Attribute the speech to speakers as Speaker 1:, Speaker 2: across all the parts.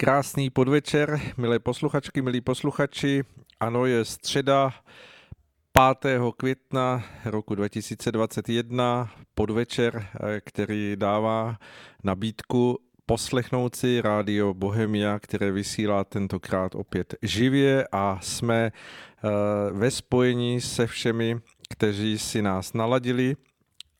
Speaker 1: Krásný podvečer, milé posluchačky, milí posluchači. Ano, je středa 5. května roku 2021, podvečer, který dává nabídku poslechnout si rádio Bohemia, které vysílá tentokrát opět živě a jsme eh, ve spojení se všemi, kteří si nás naladili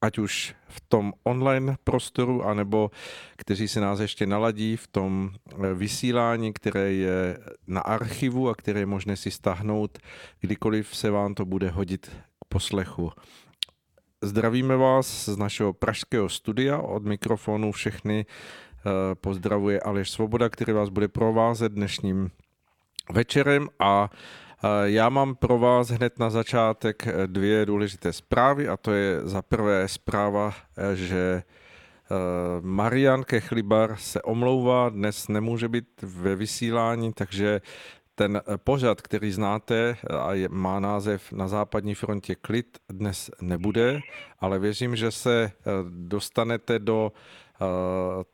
Speaker 1: ať už v tom online prostoru, anebo kteří se nás ještě naladí v tom eh, vysílání, které je na archivu a které je možné si stáhnout, kdykoliv se vám to bude hodit k poslechu. Zdravíme vás z našeho pražského studia, od mikrofonu všechny eh, pozdravuje Aleš Svoboda, který vás bude provázet dnešním večerem a já mám pro vás hned na začátek eh, dvě důležité zprávy a to je za prvé zpráva, eh, že eh, Marian Kechlibar se omlouvá, dnes nemůže být ve vysílání, takže ten pořad, který znáte a je, má název Na západní frontě klid, dnes nebude, ale věřím, že se dostanete do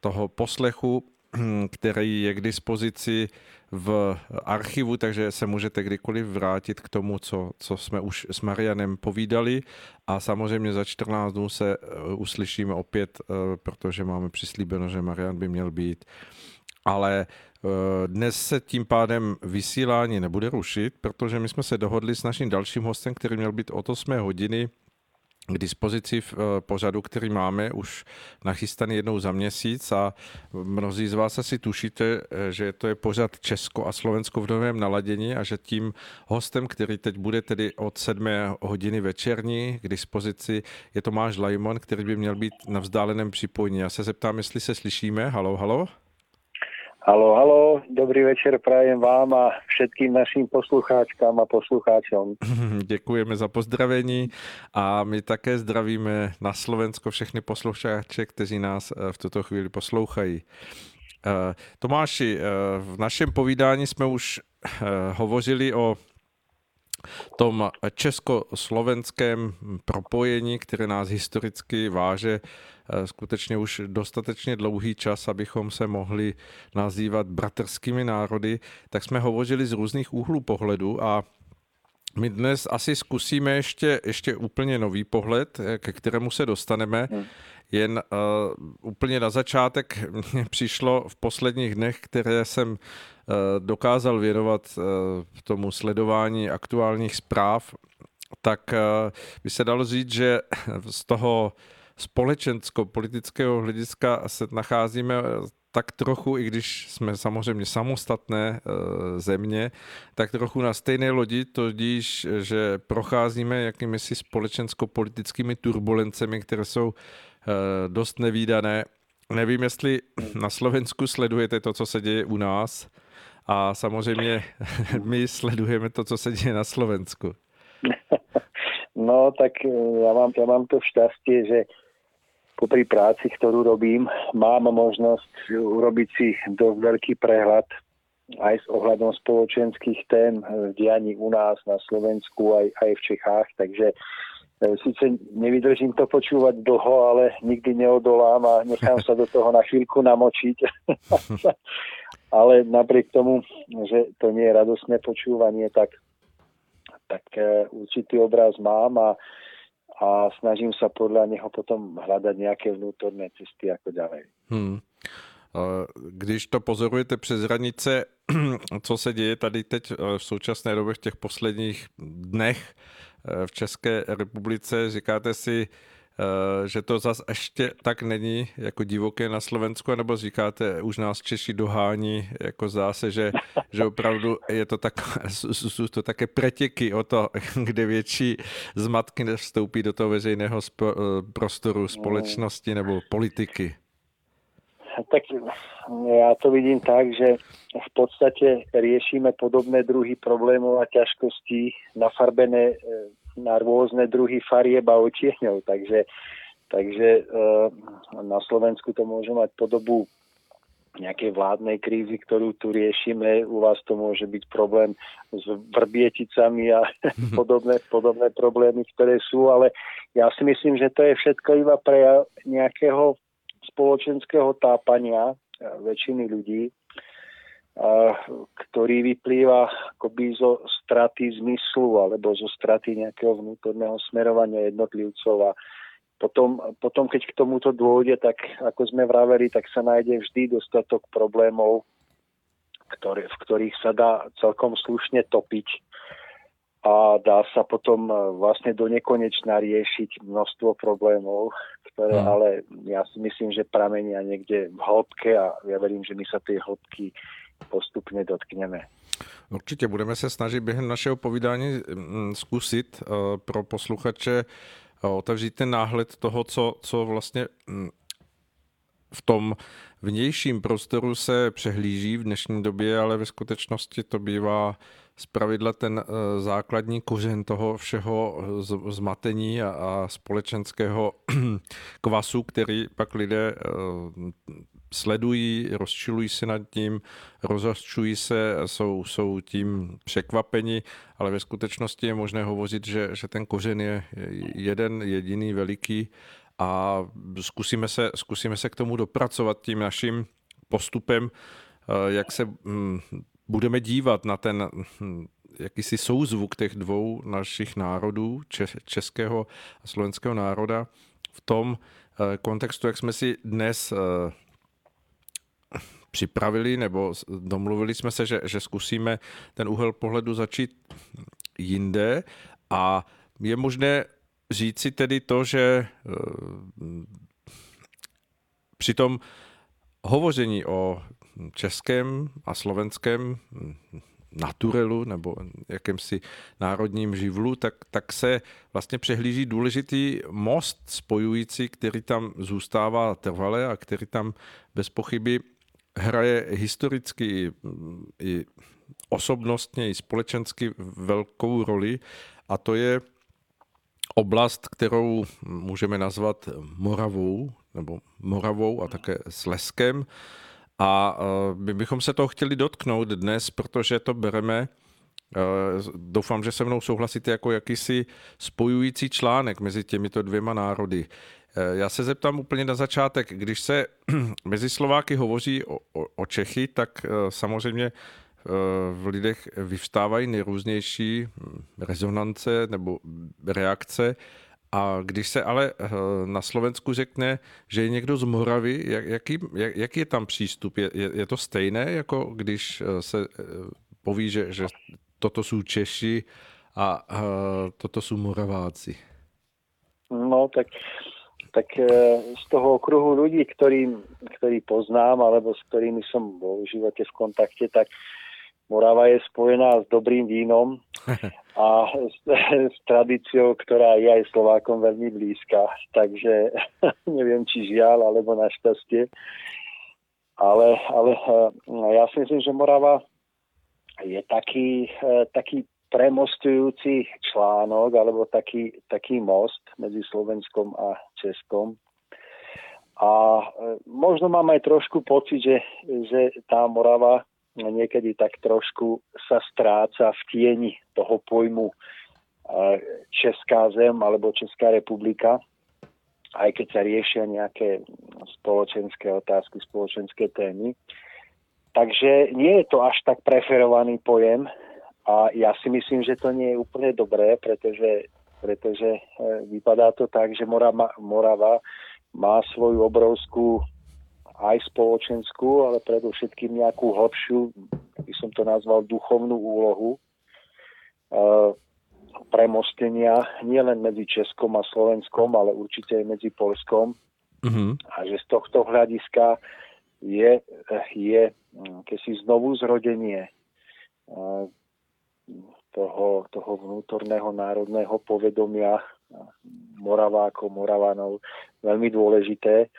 Speaker 1: toho poslechu, který je k dispozici v archivu, takže se můžete kdykoliv vrátit k tomu, co, co jsme už s Marianem povídali a samozřejmě za 14 dnů se eh, uslyšíme opět, eh, protože máme přislíbeno, že Marian by měl být. Ale eh, dnes se tím pádem vysílání nebude rušit, protože my jsme se dohodli s naším dalším hostem, který měl být od 8 hodiny k dispozici v eh, pořadu, který máme už nachystaný jednou za měsíc a mnozí z vás asi tušíte, eh, že to je pořad Česko a Slovensko v novém naladění a že tím hostem, který teď bude tedy od 7 hodiny večerní k dispozici, je Tomáš Lajmon, který by měl být na vzdáleném připojení. Já se zeptám, jestli se slyšíme. Halo, halo.
Speaker 2: Halo, halo, dobrý večer prajem vám a všetkým našim poslucháčkám a poslucháčom.
Speaker 1: Děkujeme za pozdravení a my také zdravíme na Slovensko všechny posluchače, kteří nás eh, v tuto chvíli poslouchají. Eh, Tomáši, eh, v našem povídání jsme už hovořili o tom československém propojení, které nás historicky váže Eh, skutečně už dostatečně dlouhý čas, abychom se mohli nazývat bratrskými národy, tak jsme hovořili z různých úhlů pohledu a my dnes asi zkusíme ještě, ještě úplně nový pohled, eh, ke kterému se dostaneme. Jen uh, úplně na začátek mě přišlo v posledních dnech, které jsem uh, dokázal věnovat uh, tomu sledování aktuálních zpráv, tak uh, by se dalo říct, že z toho společensko-politického hlediska se nacházíme tak trochu, i když jsme samozřejmě samostatné země, tak trochu na stejné lodi, tudíž, že procházíme jakými si společensko-politickými turbulencemi, které jsou dost nevýdané. Nevím, jestli na Slovensku sledujete to, co se děje u nás a samozřejmě my sledujeme to, co se děje na Slovensku.
Speaker 2: No, tak ja mám, ja mám to šťastie, že popri práci, ktorú robím, mám možnosť urobiť si dosť veľký prehľad aj s ohľadom spoločenských tém v dianí u nás na Slovensku aj, aj v Čechách, takže Sice nevydržím to počúvať dlho, ale nikdy neodolám a nechám sa do toho na chvíľku namočiť. ale napriek tomu, že to nie je radostné počúvanie, tak, tak e, určitý obraz mám a a snažím sa podľa neho potom hľadať nejaké vnútorné cesty ako ďalej. Hmm.
Speaker 1: Když to pozorujete přes hranice, co se děje tady teď v současné době v těch posledních dnech v České republice, říkáte si, Eh, že to zas ještě tak není jako divoké na Slovensku, nebo říkáte, už nás Češi dohání, jako zdá se, že, že opravdu je to, tak, jsou to také pretěky o to, kde větší zmatky vstoupí do toho veřejného eh, prostoru společnosti nebo politiky.
Speaker 2: Tak já to vidím tak, že v podstatě riešime podobné druhy problémov a ťažkostí nafarbené eh, na rôzne druhy farieb a otieňov, takže, takže eh, na Slovensku to môže mať podobu nejakej vládnej krízy, ktorú tu riešime. U vás to môže byť problém s vrbieticami a podobné, podobné problémy, ktoré sú, ale ja si myslím, že to je všetko iba pre nejakého spoločenského tápania eh, väčšiny ľudí ktorý vyplýva akoby zo straty zmyslu alebo zo straty nejakého vnútorného smerovania jednotlivcov. A potom, potom, keď k tomuto dôjde, tak ako sme vraveli, tak sa nájde vždy dostatok problémov, ktoré, v ktorých sa dá celkom slušne topiť a dá sa potom vlastne do nekonečna riešiť množstvo problémov, ktoré hmm. ale ja si myslím, že pramenia niekde v hĺbke a ja verím, že my sa tej hĺbky postupně dotkneme.
Speaker 1: Určitě budeme se snažit během našeho povídání mm, zkusit eh, pro posluchače eh, otevřít ten náhled toho, co, co vlastně mm, v tom vnějším prostoru se přehlíží v dnešní době, ale ve skutečnosti to bývá zpravidla ten eh, základní kořen toho všeho zmatení a společenského kvasu, který pak lidé sledují, rozčilují se nad tím, rozhořčují se, jsou, jsou tím překvapeni, ale ve skutečnosti je možné hovořit, že, že ten kořen je jeden jediný veliký a zkusíme se, zkusíme se k tomu dopracovat tím naším postupem, eh, jak se hm, budeme dívat na ten hm, jakýsi souzvuk těch dvou našich národů, českého a slovenského národa, v tom eh, kontextu, jak jsme si dnes eh, připravili nebo domluvili jsme se, že, že zkusíme ten úhel pohledu začít jinde. A je možné říci tedy to, že eh, při tom hovoření o českém a slovenském naturelu nebo jakémsi národním živlu, tak, tak se vlastně přehlíží důležitý most spojující, který tam zůstává trvale a který tam bez pochyby hraje historicky i osobnostně, i společensky velkou roli a to je oblast, kterou můžeme nazvat Moravou, nebo Moravou a také Sleskem. A e, my bychom se toho chtěli dotknout dnes, protože to bereme, e, doufám, že se mnou souhlasíte, jako jakýsi spojující článek mezi těmito dvěma národy. Eh, já se zeptám úplně na začátek. Když se mezi Slováky hovoří o, o, o Čechy, tak eh, samozřejmě eh, v lidech vyvstávají nejrůznější hm, rezonance nebo reakce. A když se ale na Slovensku řekne, že je někdo z Moravy, jak, jaký, jak, jaký je tam přístup? Je, je, je to stejné, jako když se poví, že, že toto jsou Češi a, toto jsou Moraváci?
Speaker 2: No, tak tak z toho okruhu ľudí, ktorý, ktorý poznám alebo s ktorými som bol v živote v kontakte, tak Morava je spojená s dobrým vínom a s, s tradíciou, ktorá je aj Slovákom veľmi blízka. Takže neviem, či žiaľ alebo našťastie. Ale, ale e, ja si myslím, že Morava je taký, e, taký premostujúci článok alebo taký, taký most medzi Slovenskom a Českom. A e, možno mám aj trošku pocit, že, že tá Morava niekedy tak trošku sa stráca v tieni toho pojmu e, Česká zem alebo Česká republika, aj keď sa riešia nejaké spoločenské otázky, spoločenské témy. Takže nie je to až tak preferovaný pojem, a ja si myslím, že to nie je úplne dobré, pretože, pretože e, vypadá to tak, že Morava, Morava má svoju obrovskú aj spoločenskú, ale predovšetkým nejakú hlbšiu, by som to nazval, duchovnú úlohu e, premostenia nielen medzi Českom a Slovenskom, ale určite aj medzi Polskom. Mm-hmm. A že z tohto hľadiska je, je kesi znovu zrodenie e, toho, toho vnútorného národného povedomia Moravákov, Moravanov veľmi dôležité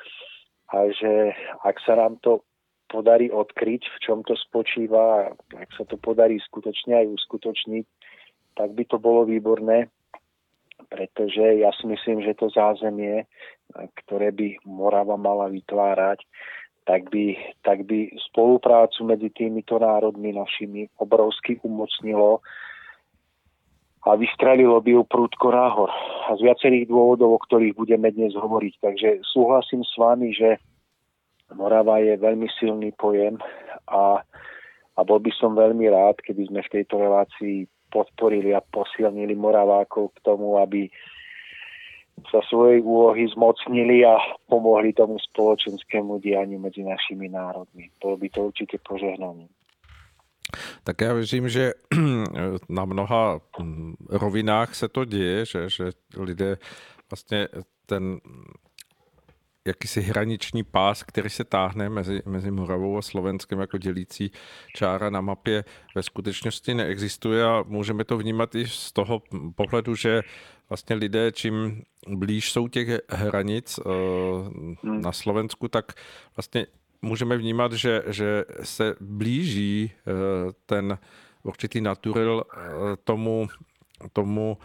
Speaker 2: a že ak sa nám to podarí odkryť, v čom to spočíva, ak sa to podarí skutočne aj uskutočniť, tak by to bolo výborné, pretože ja si myslím, že to zázemie, ktoré by Morava mala vytvárať, tak by, tak by spoluprácu medzi týmito národmi našimi obrovsky umocnilo a vystrelilo by ju prúdko náhor. A z viacerých dôvodov, o ktorých budeme dnes hovoriť. Takže súhlasím s vami, že Morava je veľmi silný pojem a bol by som veľmi rád, keby sme v tejto relácii podporili a posilnili Moravákov k tomu, aby sa svojej úlohy zmocnili a pomohli tomu spoločenskému dianiu medzi našimi národmi. Bolo by to určite požehnaním.
Speaker 1: Tak já věřím, že na mnoha mm, rovinách se to děje, že, že lidé vlastně ten jakýsi hraniční pás, který se táhne mezi, mezi Moravou a Slovenskem jako dělící čára na mapě ve skutečnosti neexistuje a můžeme to vnímat i z toho pohledu, že vlastně lidé, čím blíž jsou těch hranic eh, hmm. na Slovensku, tak vlastně můžeme vnímat, že, že se blíží eh, ten určitý naturel eh, tomu, tomu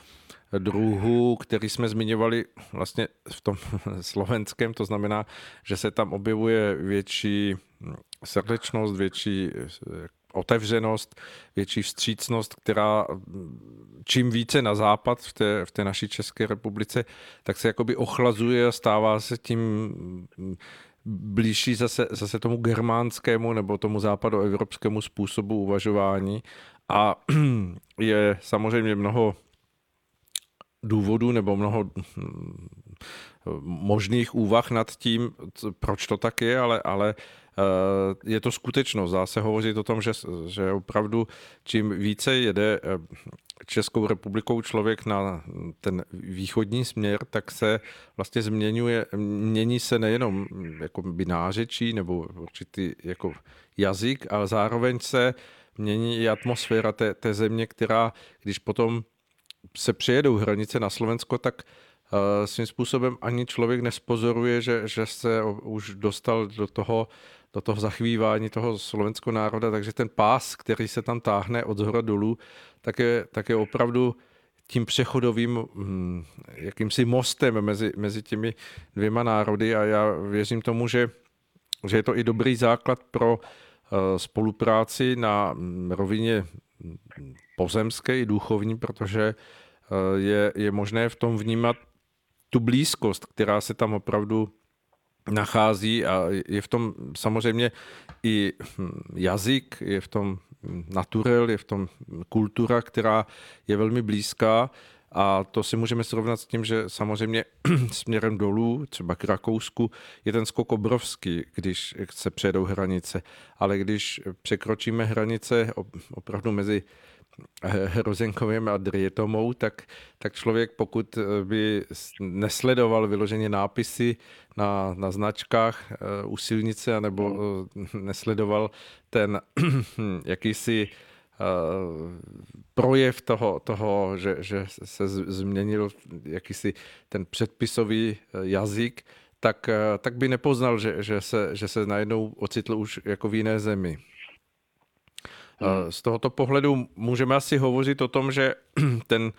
Speaker 1: druhu, který jsme zmiňovali vlastně v tom slovenském, to znamená, že se tam objevuje větší srdečnost, větší otevřenost, větší vstřícnost, která čím více na západ v té, v té naší České republice, tak se jakoby ochlazuje a stává se tím blížší zase, zase tomu germánskému nebo tomu západoevropskému způsobu uvažování. A je samozřejmě mnoho důvodů nebo mnoho hm, možných úvah nad tím, proč to tak je, ale, ale Eh, je to skutečnost. Dá se hovořit o tom, že, že opravdu čím více jede eh, Českou republikou člověk na ten východní směr, tak se vlastně změňuje, mění se nejenom jako by nářečí nebo určitý jako jazyk, ale zároveň se mění i atmosféra té, té země, která, když potom se přijedou hranice na Slovensko, tak uh, svým způsobem ani člověk nespozoruje, že, že se už dostal do toho do toho zachvívání toho slovenského národa, takže ten pás, který se tam táhne od zhora dolů, tak je, tak je opravdu tím přechodovým hm, jakýmsi mostem mezi, mezi těmi dvěma národy. A já věřím tomu, že, že je to i dobrý základ pro uh, spolupráci na hm, rovině hm, pozemské i duchovní, protože uh, je, je možné v tom vnímat tu blízkost, která se tam opravdu nachází a je v tom samozřejmě i hm, jazyk, je v tom naturel, je v tom kultura, která je velmi blízká a to si můžeme srovnat s tím, že samozřejmě směrem dolů, třeba k Rakousku, je ten skok obrovský, když se přejedou hranice. Ale když překročíme hranice opravdu mezi Hrozenkovým a Drietomou, tak, tak člověk, pokud by nesledoval vyloženě nápisy na, na značkách uh, u silnice, anebo uh, nesledoval ten jakýsi projev toho, toho že, že se změnil jakýsi ten předpisový jazyk, tak, tak by nepoznal, že, že, se, že se najednou ocitl už jako v jiné zemi. Hmm. Z tohoto pohledu můžeme asi hovořit o tom, že ten,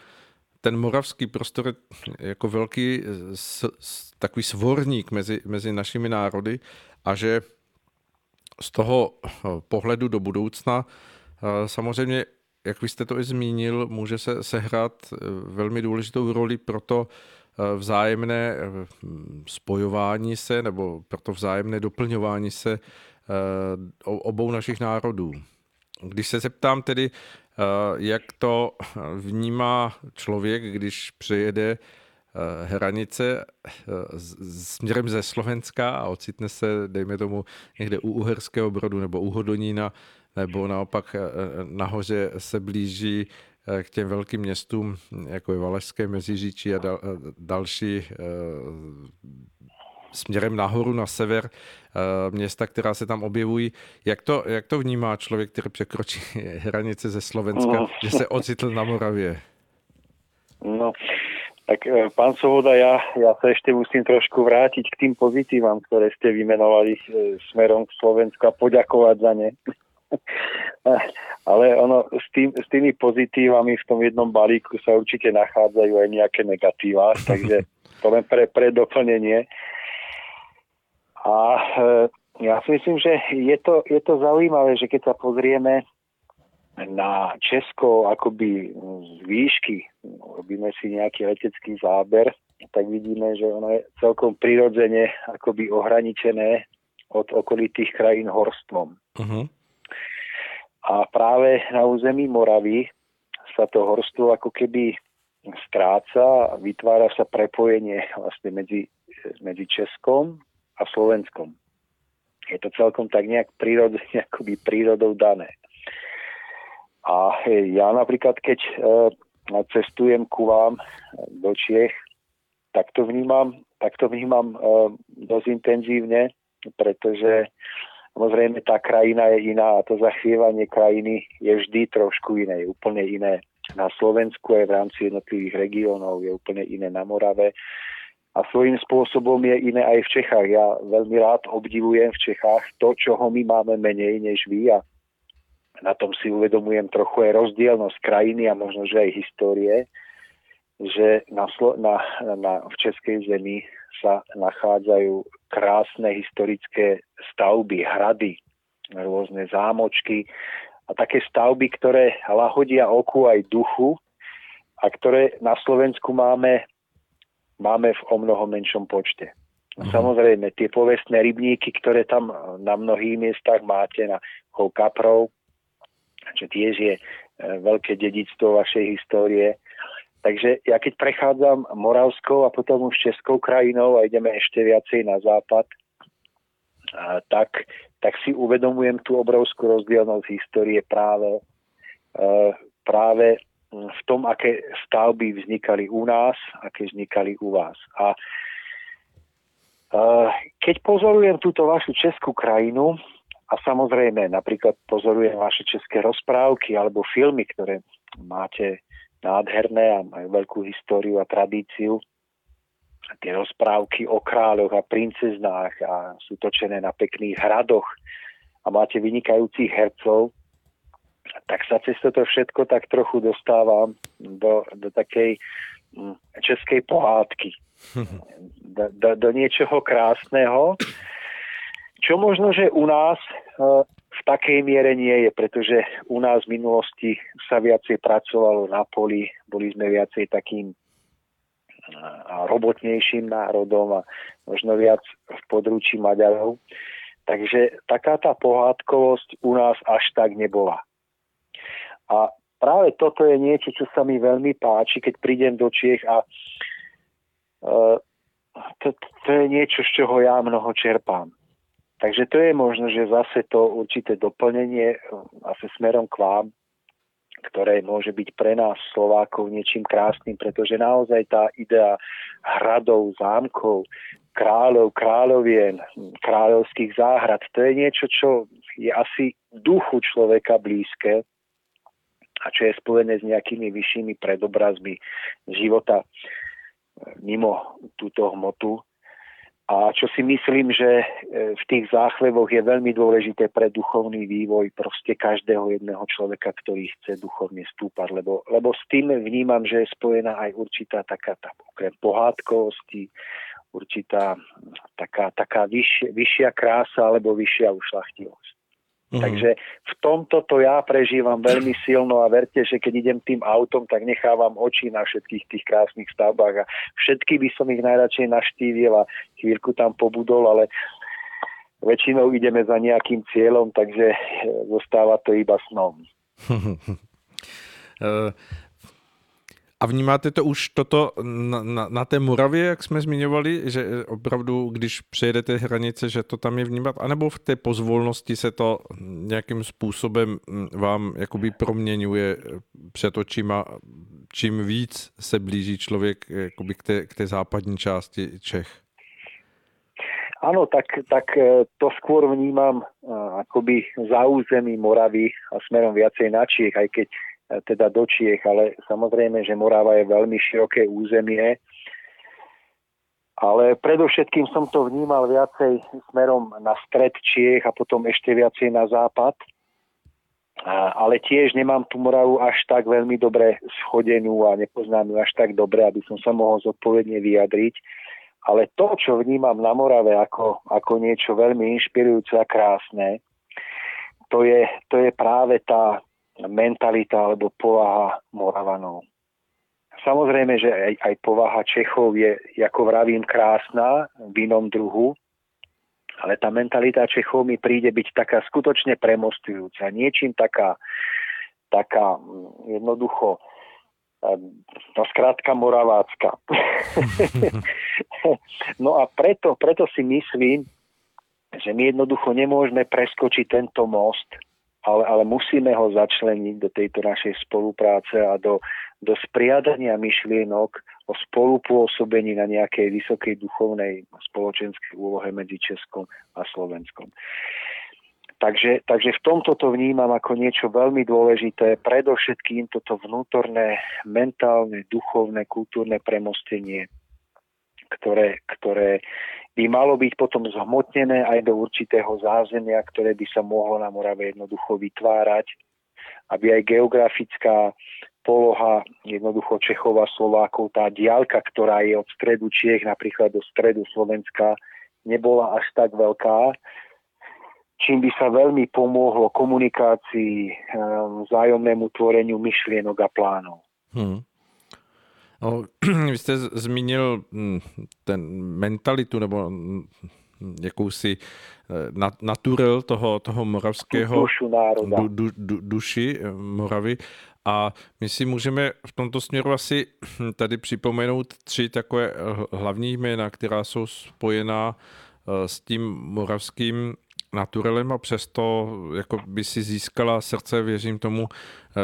Speaker 1: ten moravský prostor je jako velký s, s, takový svorník mezi, mezi našimi národy a že z toho eh, pohledu do budoucna eh, samozřejmě, jak vy jste to i zmínil, může se sehrát eh, velmi důležitou roli pro to vzájemné spojování se nebo pro to vzájemné doplňování se obou našich národů. Když se zeptám tedy, eh, jak to vnímá člověk, když přijede eh, hranice eh, směrem ze Slovenska a ocitne se, dejme tomu, někde u Uherského brodu nebo u Hodonína, nebo naopak nahoře se blíží k těm velkým městům, jako je Valašské Meziříčí a dal, další směrem nahoru na sever eh, města, která se tam objevují. Jak to, jak to vnímá člověk, který překročí hranice ze Slovenska, no. že se ocitl na Moravě?
Speaker 2: No, tak eh, pán Sovoda, ja, ja sa ešte musím trošku vrátiť k tým pozitívam, ktoré ste vymenovali eh, smerom k Slovensku a poďakovať za ne. Ale ono, s, tým, s tými pozitívami v tom jednom balíku sa určite nachádzajú aj nejaké negatíva, takže to len pre, pre doplnenie. A e, ja si myslím, že je to, je to zaujímavé, že keď sa pozrieme na Česko akoby z výšky, robíme si nejaký letecký záber, tak vidíme, že ono je celkom prirodzene akoby ohraničené od okolitých krajín horstvom. Uh-huh. A A práve na území Moravy sa to horstvo ako keby stráca a vytvára sa prepojenie vlastne medzi, medzi Českom a Slovenskom. Je to celkom tak nejak prírodne, akoby prírodou dané. A ja napríklad, keď e, cestujem ku vám do Čiech, tak to vnímam, tak to vnímam e, dosť intenzívne, pretože samozrejme tá krajina je iná a to zachvievanie krajiny je vždy trošku iné, je úplne iné na Slovensku aj v rámci jednotlivých regiónov, je úplne iné na Morave a svojím spôsobom je iné aj v Čechách. Ja veľmi rád obdivujem v Čechách to, čoho my máme menej než vy a na tom si uvedomujem trochu aj rozdielnosť krajiny a možno, že aj histórie, že na, na, na, v Českej zemi sa nachádzajú krásne historické stavby, hrady, rôzne zámočky, a také stavby, ktoré lahodia oku aj duchu a ktoré na Slovensku máme, máme v o mnoho menšom počte. A samozrejme, tie povestné rybníky, ktoré tam na mnohých miestach máte, na Chov Kaprov, čo tiež je e, veľké dedictvo vašej histórie. Takže ja keď prechádzam Moravskou a potom už Českou krajinou a ideme ešte viacej na západ, tak tak si uvedomujem tú obrovskú rozdielnosť histórie práve, práve v tom, aké stavby vznikali u nás, aké vznikali u vás. A e, keď pozorujem túto vašu českú krajinu, a samozrejme napríklad pozorujem vaše české rozprávky alebo filmy, ktoré máte nádherné a majú veľkú históriu a tradíciu, tie rozprávky o kráľoch a princeznách a sú točené na pekných hradoch a máte vynikajúcich hercov, cez toto všetko tak trochu dostávam do, do takej mm, českej pohádky. Do, do, do niečoho krásneho, čo možno, že u nás e, v takej miere nie je, pretože u nás v minulosti sa viacej pracovalo na poli, boli sme viacej takým a robotnejším národom a možno viac v područí Maďarov. Takže taká tá pohádkovosť u nás až tak nebola. A práve toto je niečo, čo sa mi veľmi páči, keď prídem do Čiech a uh, to, to je niečo, z čoho ja mnoho čerpám. Takže to je možno, že zase to určité doplnenie asi smerom k vám, ktoré môže byť pre nás Slovákov niečím krásnym, pretože naozaj tá idea hradov, zámkov, kráľov, kráľovien, kráľovských záhrad, to je niečo, čo je asi duchu človeka blízke a čo je spojené s nejakými vyššími predobrazmi života mimo túto hmotu a čo si myslím, že e, v tých záchlevoch je veľmi dôležité pre duchovný vývoj proste každého jedného človeka, ktorý chce duchovne stúpať, lebo, lebo s tým vnímam, že je spojená aj určitá taká tá, okrem pohádkovosti, určitá taká, taká vyššia, vyššia krása alebo vyššia ušlachtilosť. Mm-hmm. Takže v tomto to ja prežívam veľmi silno a verte, že keď idem tým autom, tak nechávam oči na všetkých tých krásnych stavbách a všetky by som ich najradšej naštívil a chvíľku tam pobudol, ale väčšinou ideme za nejakým cieľom, takže zostáva to iba snom.
Speaker 1: Eh, a vnímáte to už toto na, na, na té Moravě, jak jsme zmiňovali, že opravdu, když přejedete hranice, že to tam je vnímat, anebo v té pozvolnosti se to nějakým způsobem vám jakoby proměňuje před očima, čím víc se blíží člověk jakoby k té, k té západní části Čech?
Speaker 2: Áno, tak, tak e, to skôr vnímam e, akoby za území Moravy a smerom viacej na Čiech, aj keď teda do Čiech, ale samozrejme, že Morava je veľmi široké územie. Ale predovšetkým som to vnímal viacej smerom na stred Čiech a potom ešte viacej na západ. Ale tiež nemám tú Moravu až tak veľmi dobre schodenú a nepoznám ju až tak dobre, aby som sa mohol zodpovedne vyjadriť. Ale to, čo vnímam na Morave ako, ako niečo veľmi inšpirujúce a krásne, to je, to je práve tá, mentalita alebo povaha Moravanov. Samozrejme, že aj, aj povaha Čechov je, ako vravím, krásna v inom druhu, ale tá mentalita Čechov mi príde byť taká skutočne premostujúca, niečím taká taká jednoducho no skrátka moravácka. no a preto, preto si myslím, že my jednoducho nemôžeme preskočiť tento most, ale, ale musíme ho začleniť do tejto našej spolupráce a do, do spriadania myšlienok o spolupôsobení na nejakej vysokej duchovnej spoločenskej úlohe medzi Českom a Slovenskom. Takže, takže v tomto to vnímam ako niečo veľmi dôležité, predovšetkým toto vnútorné, mentálne, duchovné, kultúrne premostenie, ktoré, ktoré by malo byť potom zhmotnené aj do určitého zázemia, ktoré by sa mohlo na Morave jednoducho vytvárať, aby aj geografická poloha jednoducho Čechova, Slovákov, tá diálka, ktorá je od stredu Čiech napríklad do stredu Slovenska, nebola až tak veľká, čím by sa veľmi pomohlo komunikácii, ehm, vzájomnému tvoreniu myšlienok a plánov. Hmm.
Speaker 1: No, vy jste zmínil hm, ten mentalitu nebo hm, jakousi eh, naturel toho, toho moravského
Speaker 2: dušu národa.
Speaker 1: Du, du, du, duši eh, Moravy a my si můžeme v tomto směru asi hm, tady připomenout tři takové hlavní jména, která jsou spojená eh, s tím moravským naturelem a přesto jako by si získala srdce, věřím tomu, eh,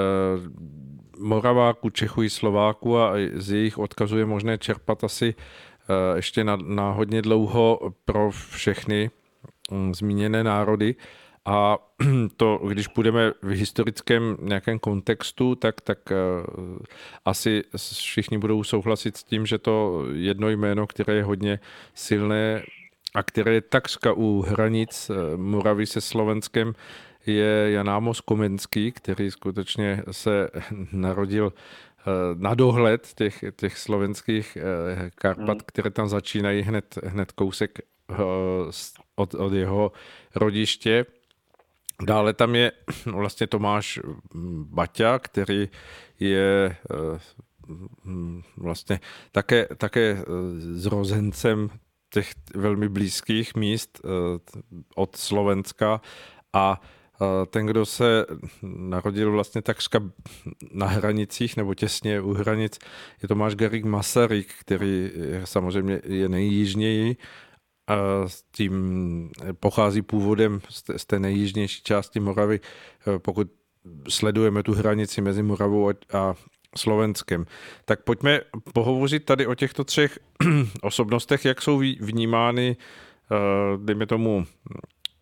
Speaker 1: Moraváku, Čechu i Slováku a z jejich odkazu je možné čerpat asi eh, ještě na, na hodně dlouho pro všechny hm, zmíněné národy. A to, když půjdeme v historickém nějakém kontextu, tak, tak uh, asi všichni budou souhlasit s tím, že to jedno jméno, které je hodně silné a které je takřka u hranic eh, Moravy se Slovenskem, je Jan Amos Komenský, který skutečně se narodil eh, na dohled těch, těch slovenských eh, Karpat, hmm. které tam začínají hned, hned kousek od, od jeho rodiště. Dále tam je vlastně Tomáš Baťa, který je vlastně také, také zrozencem těch velmi blízkých míst eh, od Slovenska a eh, ten, kdo se narodil vlastně takřka na hranicích nebo těsně u hranic, je Tomáš Garik Masaryk, který samozřejmě je nejjižněji a s tím pochází původem z té nejjižnější části Moravy. Eh, pokud sledujeme tu hranici mezi Moravou a Slovenskem. Tak pojďme pohovořit tady o těchto třech osobnostech, jak jsou vnímány, eh, dejme tomu,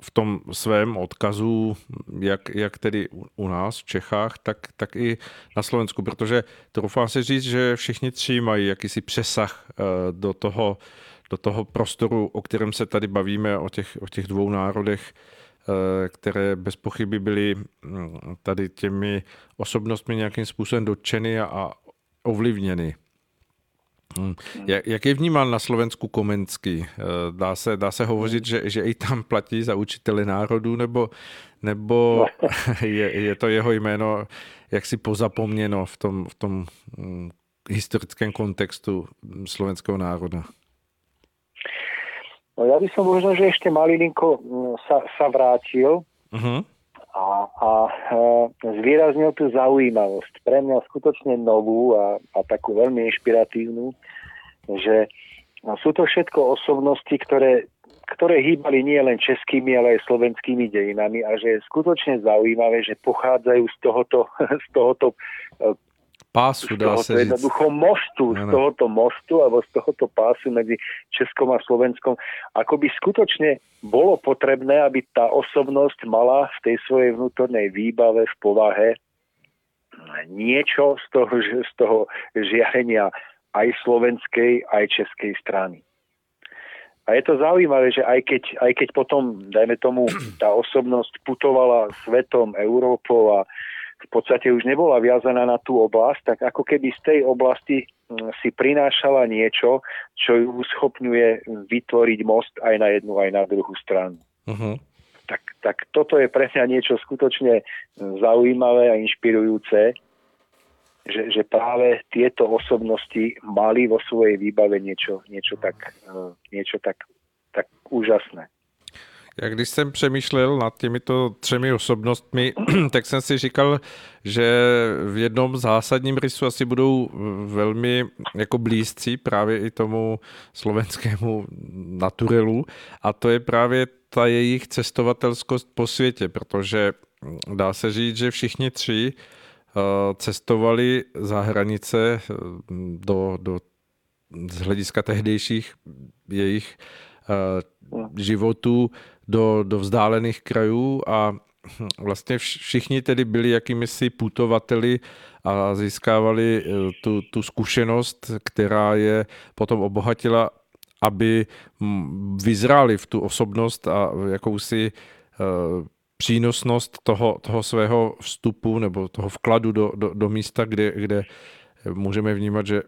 Speaker 1: v tom svém odkazu, jak, jak tedy u nás v Čechách, tak, tak i na Slovensku, protože troufám si říct, že všichni tři mají jakýsi přesah eh, do toho, do toho prostoru, o kterém se tady bavíme, o těch, o těch dvou národech, které bez pochyby byly mm, tady těmi osobnostmi nějakým způsobem dotčeny a ovlivněny. Hmm. Jak, jak je vnímán na Slovensku Komenský? Eh, dá se, dá se hovořit, že, že i tam platí za učitele národů, nebo, nebo no. je, je to jeho jméno jaksi pozapomněno v tom, v tom hm, historickém kontextu slovenského národa?
Speaker 2: No ja by som možno, že ešte malilinko mm, sa, sa vrátil uh-huh. a, a e, zvýraznil tú zaujímavosť. Pre mňa skutočne novú a, a takú veľmi inšpiratívnu, že no, sú to všetko osobnosti, ktoré, ktoré hýbali nie len českými, ale aj slovenskými dejinami a že je skutočne zaujímavé, že pochádzajú z tohoto, z tohoto e,
Speaker 1: pásu, dá
Speaker 2: sa jednoducho mostu, ano. z tohoto mostu alebo z tohoto pásu medzi Českom a Slovenskom, ako by skutočne bolo potrebné, aby tá osobnosť mala v tej svojej vnútornej výbave, v povahe niečo z toho, z toho žiarenia aj slovenskej, aj českej strany. A je to zaujímavé, že aj keď, aj keď potom, dajme tomu, tá osobnosť putovala svetom, Európou a v podstate už nebola viazaná na tú oblasť, tak ako keby z tej oblasti mm, si prinášala niečo, čo ju schopňuje vytvoriť most aj na jednu, aj na druhú stranu. Uh-huh. Tak, tak toto je pre mňa niečo skutočne zaujímavé a inšpirujúce, že, že práve tieto osobnosti mali vo svojej výbave niečo, niečo, tak, eh, niečo tak, tak úžasné.
Speaker 1: Já když jsem přemýšlel nad těmito třemi osobnostmi, tak jsem si říkal, že v jednom zásadním rysu asi budou velmi jako blízcí právě i tomu slovenskému naturelu a to je právě ta jejich cestovatelskost po světě, protože dá se říct, že všichni tři eh, cestovali za hranice eh, do, do z hlediska tehdejších jejich uh, životů do, do vzdálených krajů a vlastně všichni tedy byli jakými si putovateli a získávali eh, tu, tu zkušenost, která je potom obohatila, aby vyzráli v tu osobnost a jakousi uh, přínosnost toho, toho svého vstupu nebo toho vkladu do, do, do místa, kde, kde můžeme vnímat, že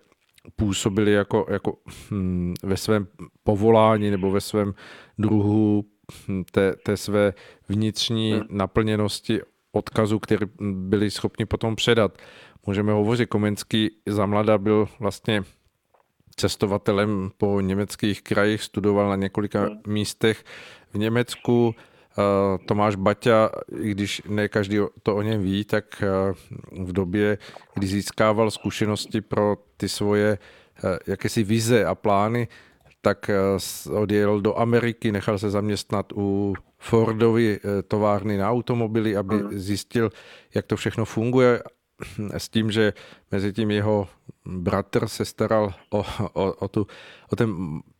Speaker 1: působili jako, jako hm, ve svém povolání nebo ve svém druhu té, té své vnitřní hmm. naplněnosti odkazu, který byli schopni potom předat. Můžeme hovořit, Komenský za mlada byl vlastně cestovatelem po německých krajích, studoval na několika hmm. místech v Německu, Eh, Tomáš Baťa, i když ne každý to o něm ví, tak eh, v době, kdy získával zkušenosti pro ty svoje eh, jakési vize a plány, tak odjel do Ameriky, nechal se zaměstnat u Fordovy továrny na automobily, aby zjistil, jak to všechno funguje s tím, že mezi tím jeho bratr se staral o, o, o, tu, o ten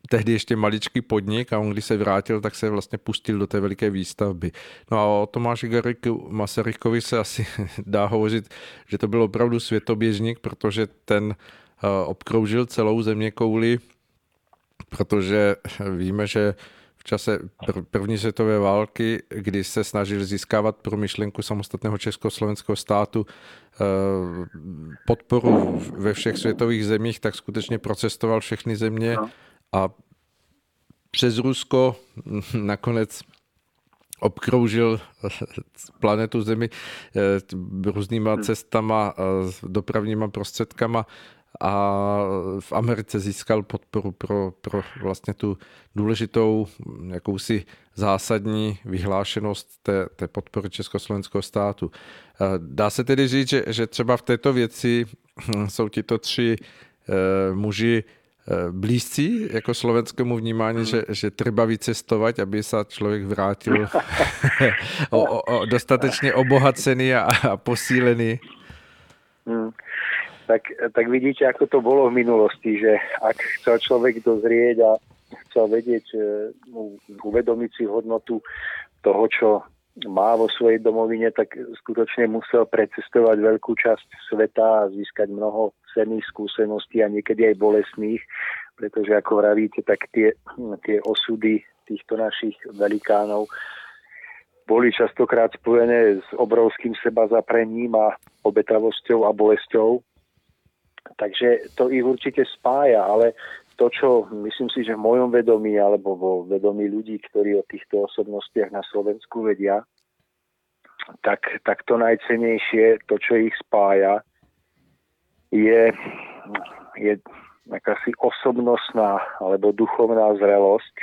Speaker 1: tehdy ještě maličký podnik a on když se vrátil, tak se vlastně pustil do té veliké výstavby. No a o Tomáši Gariku Masarykovi se asi dá hovořit, že to byl opravdu světoběžník, protože ten eh, obkroužil celou země kouli, protože víme, že v čase první světové války, kdy se snažil získávat pro myšlenku samostatného československého státu eh, podporu ve všech světových zemích, tak skutečně procestoval všechny země no a přes Rusko nakonec obkroužil planetu Zemi eh, různýma hmm. cestama, dopravníma prostředkama a v Americe získal podporu pro, pro vlastně tu důležitou jakousi zásadní vyhlášenost té, té podpory Československého státu. Eh, dá se tedy říct, že, že třeba v této věci jsou tito tři eh, muži Eh, blízcí jako slovenskému vnímání, že, že treba vycestovať, aby sa člověk vrátil o, o, o dostatečně obohacený a, a posílený.
Speaker 2: Tak, tak vidíte, ako to bolo v minulosti, že ak chcel človek dozrieť a chcel vedieť, eh, uvedomiť si hodnotu toho, čo má vo svojej domovine, tak skutočne musel precestovať veľkú časť sveta a získať mnoho cenných skúseností a niekedy aj bolestných, pretože ako vravíte, tak tie, tie osudy týchto našich velikánov boli častokrát spojené s obrovským seba zaprením a obetavosťou a bolesťou. Takže to ich určite spája, ale to, čo myslím si, že v mojom vedomí alebo vo vedomí ľudí, ktorí o týchto osobnostiach na Slovensku vedia, tak, tak to najcenejšie, to, čo ich spája, je, je akási osobnostná alebo duchovná zrelosť,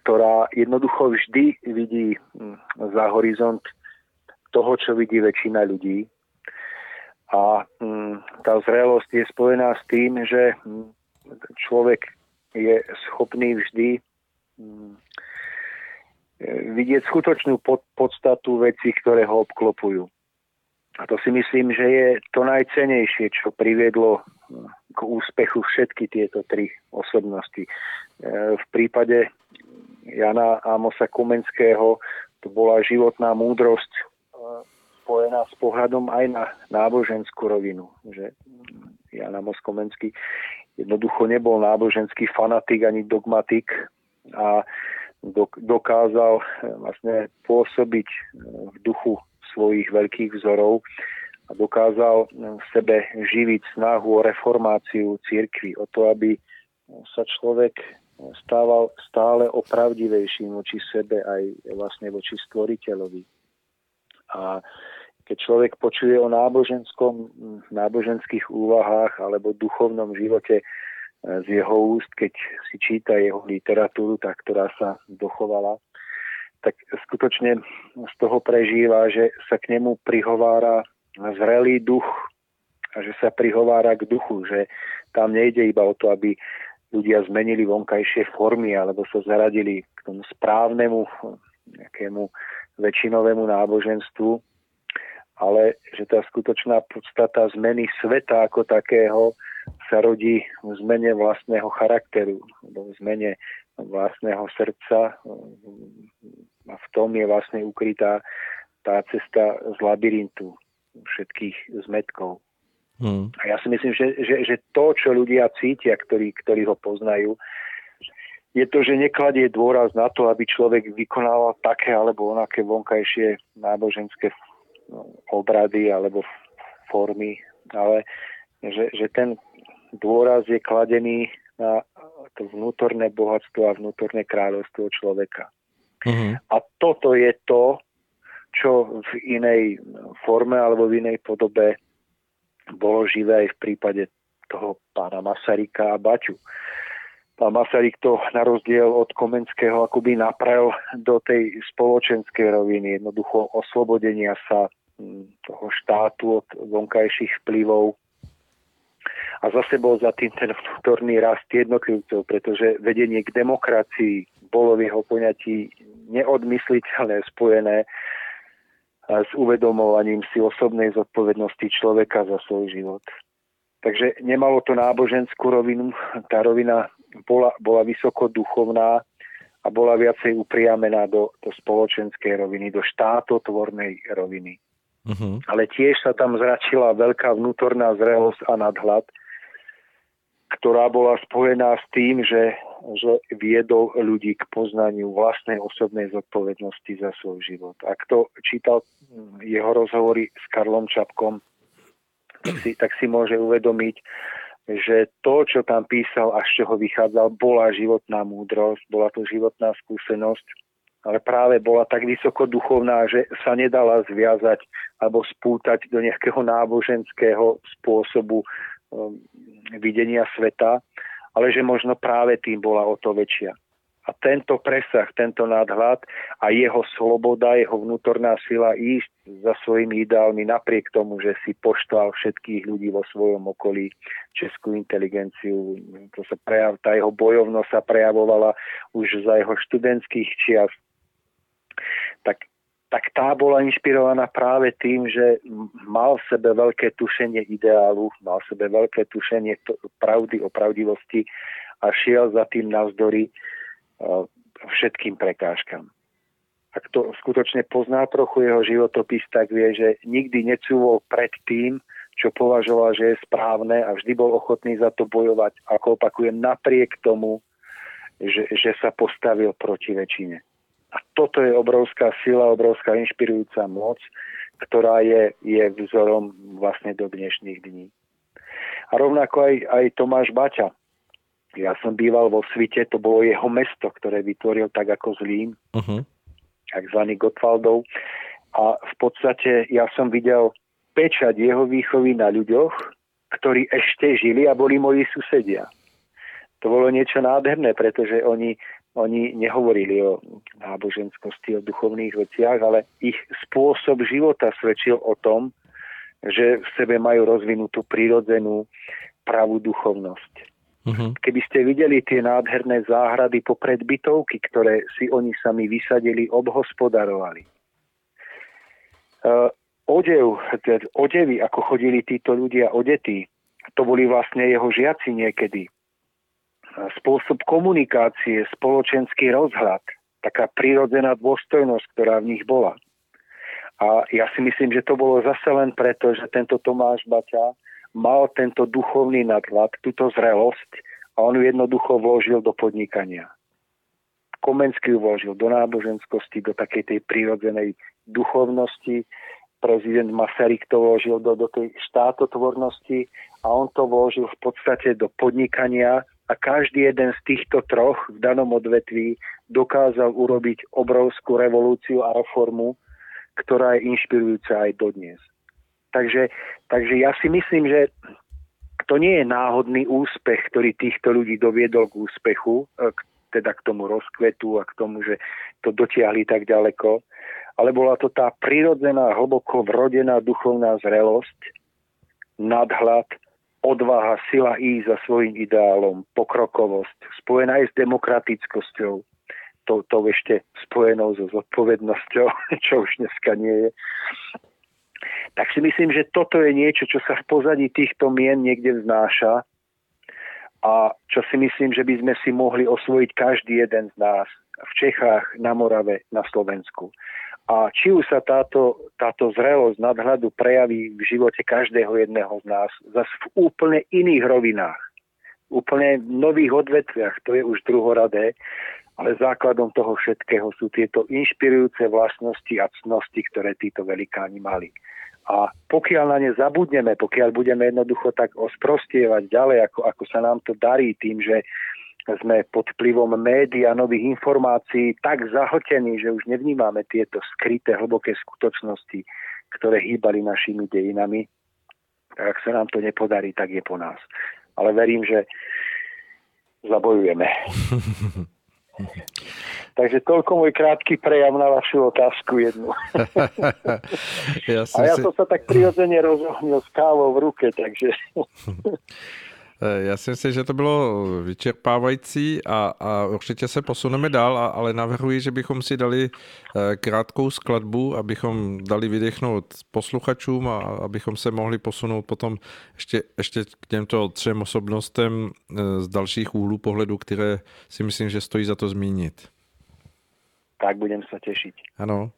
Speaker 2: ktorá jednoducho vždy vidí hm, za horizont toho, čo vidí väčšina ľudí. A hm, tá zrelosť je spojená s tým, že hm, človek je schopný vždy mm, vidieť skutočnú pod, podstatu vecí, ktoré ho obklopujú. A to si myslím, že je to najcenejšie, čo priviedlo k úspechu všetky tieto tri osobnosti. E, v prípade Jana Amosa Kumenského to bola životná múdrosť spojená s pohľadom aj na náboženskú rovinu. Že Jan Amos Komenský jednoducho nebol náboženský fanatik ani dogmatik a dokázal eh, vlastne pôsobiť eh, v duchu svojich veľkých vzorov a dokázal eh, v sebe živiť snahu o reformáciu církvy, o to, aby sa človek stával stále opravdivejším voči sebe aj vlastne voči stvoriteľovi. A keď človek počuje o náboženskom, náboženských úvahách alebo duchovnom živote z jeho úst, keď si číta jeho literatúru, tá, ktorá sa dochovala, tak skutočne z toho prežíva, že sa k nemu prihovára zrelý duch a že sa prihovára k duchu, že tam nejde iba o to, aby ľudia zmenili vonkajšie formy alebo sa zaradili k tomu správnemu nejakému väčšinovému náboženstvu, ale že tá skutočná podstata zmeny sveta ako takého sa rodí v zmene vlastného charakteru, v zmene vlastného srdca a v tom je vlastne ukrytá tá cesta z labyrintu všetkých zmetkov. Hmm. A ja si myslím, že, že, že to, čo ľudia cítia, ktorí, ktorí ho poznajú, je to, že nekladie dôraz na to, aby človek vykonával také alebo onaké vonkajšie náboženské obrady alebo formy, ale že, že ten dôraz je kladený na to vnútorné bohatstvo a vnútorné kráľovstvo človeka. Uh-huh. A toto je to, čo v inej forme alebo v inej podobe bolo živé aj v prípade toho pána Masaryka a Baťu. Pán Masaryk to na rozdiel od Komenského akoby naprel do tej spoločenskej roviny, jednoducho oslobodenia sa toho štátu od vonkajších vplyvov a zase bol za tým ten vnútorný rast jednotlivcov, pretože vedenie k demokracii bolo v jeho poňatí neodmysliteľné spojené s uvedomovaním si osobnej zodpovednosti človeka za svoj život. Takže nemalo to náboženskú rovinu, tá rovina bola, bola vysoko duchovná a bola viacej upriamená do, do spoločenskej roviny, do štátotvornej roviny. Uh-huh. Ale tiež sa tam zračila veľká vnútorná zrelosť a nadhľad, ktorá bola spojená s tým, že, že viedol ľudí k poznaniu vlastnej osobnej zodpovednosti za svoj život. A kto čítal hm, jeho rozhovory s Karlom Čapkom, tak si, tak si môže uvedomiť, že to, čo tam písal a z čoho vychádzal, bola životná múdrosť, bola to životná skúsenosť, ale práve bola tak vysoko duchovná, že sa nedala zviazať alebo spútať do nejakého náboženského spôsobu um, videnia sveta, ale že možno práve tým bola o to väčšia. A tento presah, tento nadhľad a jeho sloboda, jeho vnútorná sila ísť za svojimi ideálmi napriek tomu, že si poštval všetkých ľudí vo svojom okolí, českú inteligenciu, to sa prejav, tá jeho bojovnosť sa prejavovala už za jeho študentských čias, tak tak tá bola inšpirovaná práve tým, že mal v sebe veľké tušenie ideálu, mal v sebe veľké tušenie pravdy o pravdivosti a šiel za tým navzdory uh, všetkým prekážkam. Ak to skutočne pozná trochu jeho životopis, tak vie, že nikdy necúvol pred tým, čo považoval, že je správne a vždy bol ochotný za to bojovať, ako opakujem, napriek tomu, že, že sa postavil proti väčšine. A toto je obrovská sila, obrovská inšpirujúca moc, ktorá je, je vzorom vlastne do dnešných dní. A rovnako aj, aj Tomáš Baťa. Ja som býval vo Svite, to bolo jeho mesto, ktoré vytvoril tak ako Zlín, uh-huh. takzvaný Gottwaldov. A v podstate ja som videl pečať jeho výchovy na ľuďoch, ktorí ešte žili a boli moji susedia. To bolo niečo nádherné, pretože oni oni nehovorili o náboženskosti, o duchovných veciach, ale ich spôsob života svedčil o tom, že v sebe majú rozvinutú prirodzenú pravú duchovnosť. Uh-huh. Keby ste videli tie nádherné záhrady popred bytovky, ktoré si oni sami vysadili, obhospodarovali. Uh, odev, odevy, ako chodili títo ľudia odetí, to boli vlastne jeho žiaci niekedy spôsob komunikácie, spoločenský rozhľad, taká prírodzená dôstojnosť, ktorá v nich bola. A ja si myslím, že to bolo zase len preto, že tento Tomáš Baťa mal tento duchovný nadhľad, túto zrelosť a on ju jednoducho vložil do podnikania. Komenský ju vložil do náboženskosti, do takej tej prírodzenej duchovnosti, prezident Masaryk to vložil do, do tej štátotvornosti a on to vložil v podstate do podnikania a každý jeden z týchto troch v danom odvetví dokázal urobiť obrovskú revolúciu a reformu, ktorá je inšpirujúca aj dodnes. Takže, takže ja si myslím, že to nie je náhodný úspech, ktorý týchto ľudí doviedol k úspechu, e, teda k tomu rozkvetu a k tomu, že to dotiahli tak ďaleko, ale bola to tá prirodzená, hlboko vrodená duchovná zrelosť, nadhľad, odvaha, sila ísť za svojim ideálom, pokrokovosť, spojená aj s demokratickosťou, to, to ešte spojenou so zodpovednosťou, čo už dneska nie je. Tak si myslím, že toto je niečo, čo sa v pozadí týchto mien niekde vznáša a čo si myslím, že by sme si mohli osvojiť každý jeden z nás v Čechách, na Morave, na Slovensku. A či už sa táto, táto zrelosť nadhľadu prejaví v živote každého jedného z nás zase v úplne iných rovinách, úplne nových odvetviach, to je už druhoradé, ale základom toho všetkého sú tieto inšpirujúce vlastnosti a cnosti, ktoré títo velikáni mali. A pokiaľ na ne zabudneme, pokiaľ budeme jednoducho tak osprostievať ďalej, ako, ako sa nám to darí tým, že sme pod vplyvom médií a nových informácií tak zahltení, že už nevnímame tieto skryté, hlboké skutočnosti, ktoré hýbali našimi dejinami. Tak ak sa nám to nepodarí, tak je po nás. Ale verím, že zabojujeme. Takže toľko môj krátky prejav na vašu otázku jednu. ja a ja si... som sa tak prirodzene rozohnil s kávou v ruke, takže...
Speaker 1: Eh, já si myslím, že to bylo vyčerpávající a, a určitě se posuneme dál, a, ale navrhuji, že bychom si dali eh, krátkou skladbu, abychom dali vydechnout posluchačům a abychom se mohli posunout potom ještě, ještě k těmto třem osobnostem eh, z dalších úhlů pohledu, které si myslím, že stojí za to zmínit.
Speaker 2: Tak budem se těšit.
Speaker 1: Ano.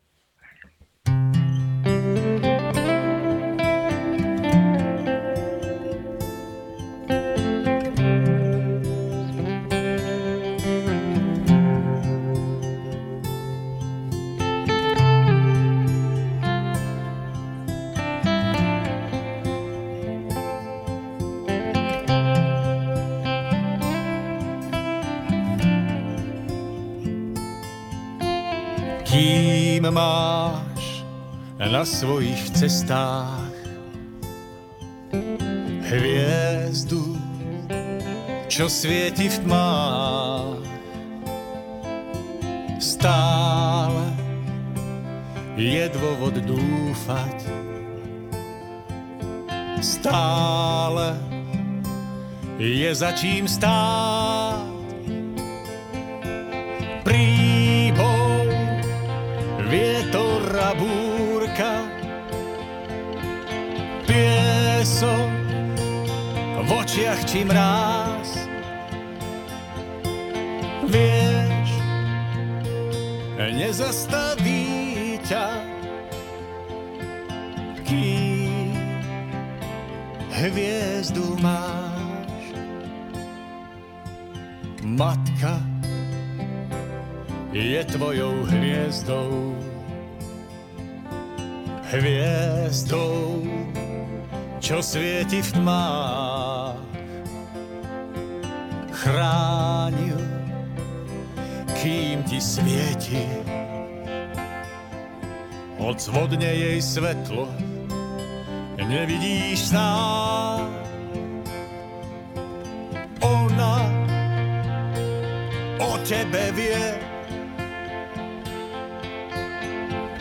Speaker 3: kým máš na svojich cestách hviezdu, čo svieti v tmách. Stále je dôvod dúfať, stále je za čím stáť. Piesok v očiach či mráz. Vieš, nezastaví ťa, kým hviezdu máš. Matka je tvojou hviezdou hviezdou, čo svieti v tmách. Chránil, kým ti svieti, odzvodne jej svetlo, nevidíš sám. Ona o tebe vie,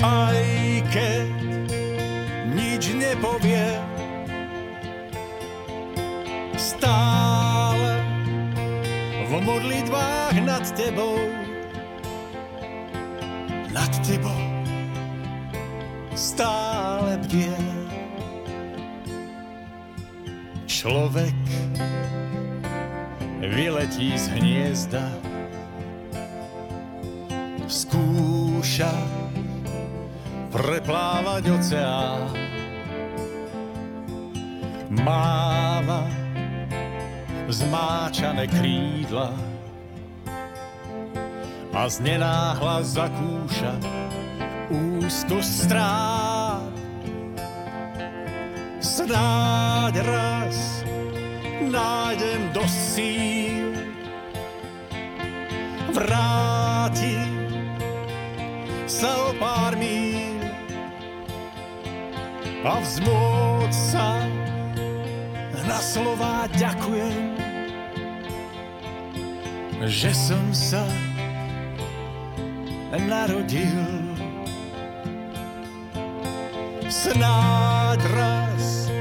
Speaker 3: aj keď nič nepovie. V modlitvách nad tebou, nad tebou. Stále bdie. Človek vyletí z hniezda, skúša preplávať oceán. Máva zmáčané krídla a z nenáhla zakúša úzko strát. Snáď raz nájdem do síl vráti sa o pár míl a vzmôcť sa na slova ďakujem. Že som sa narodil. Snáď raz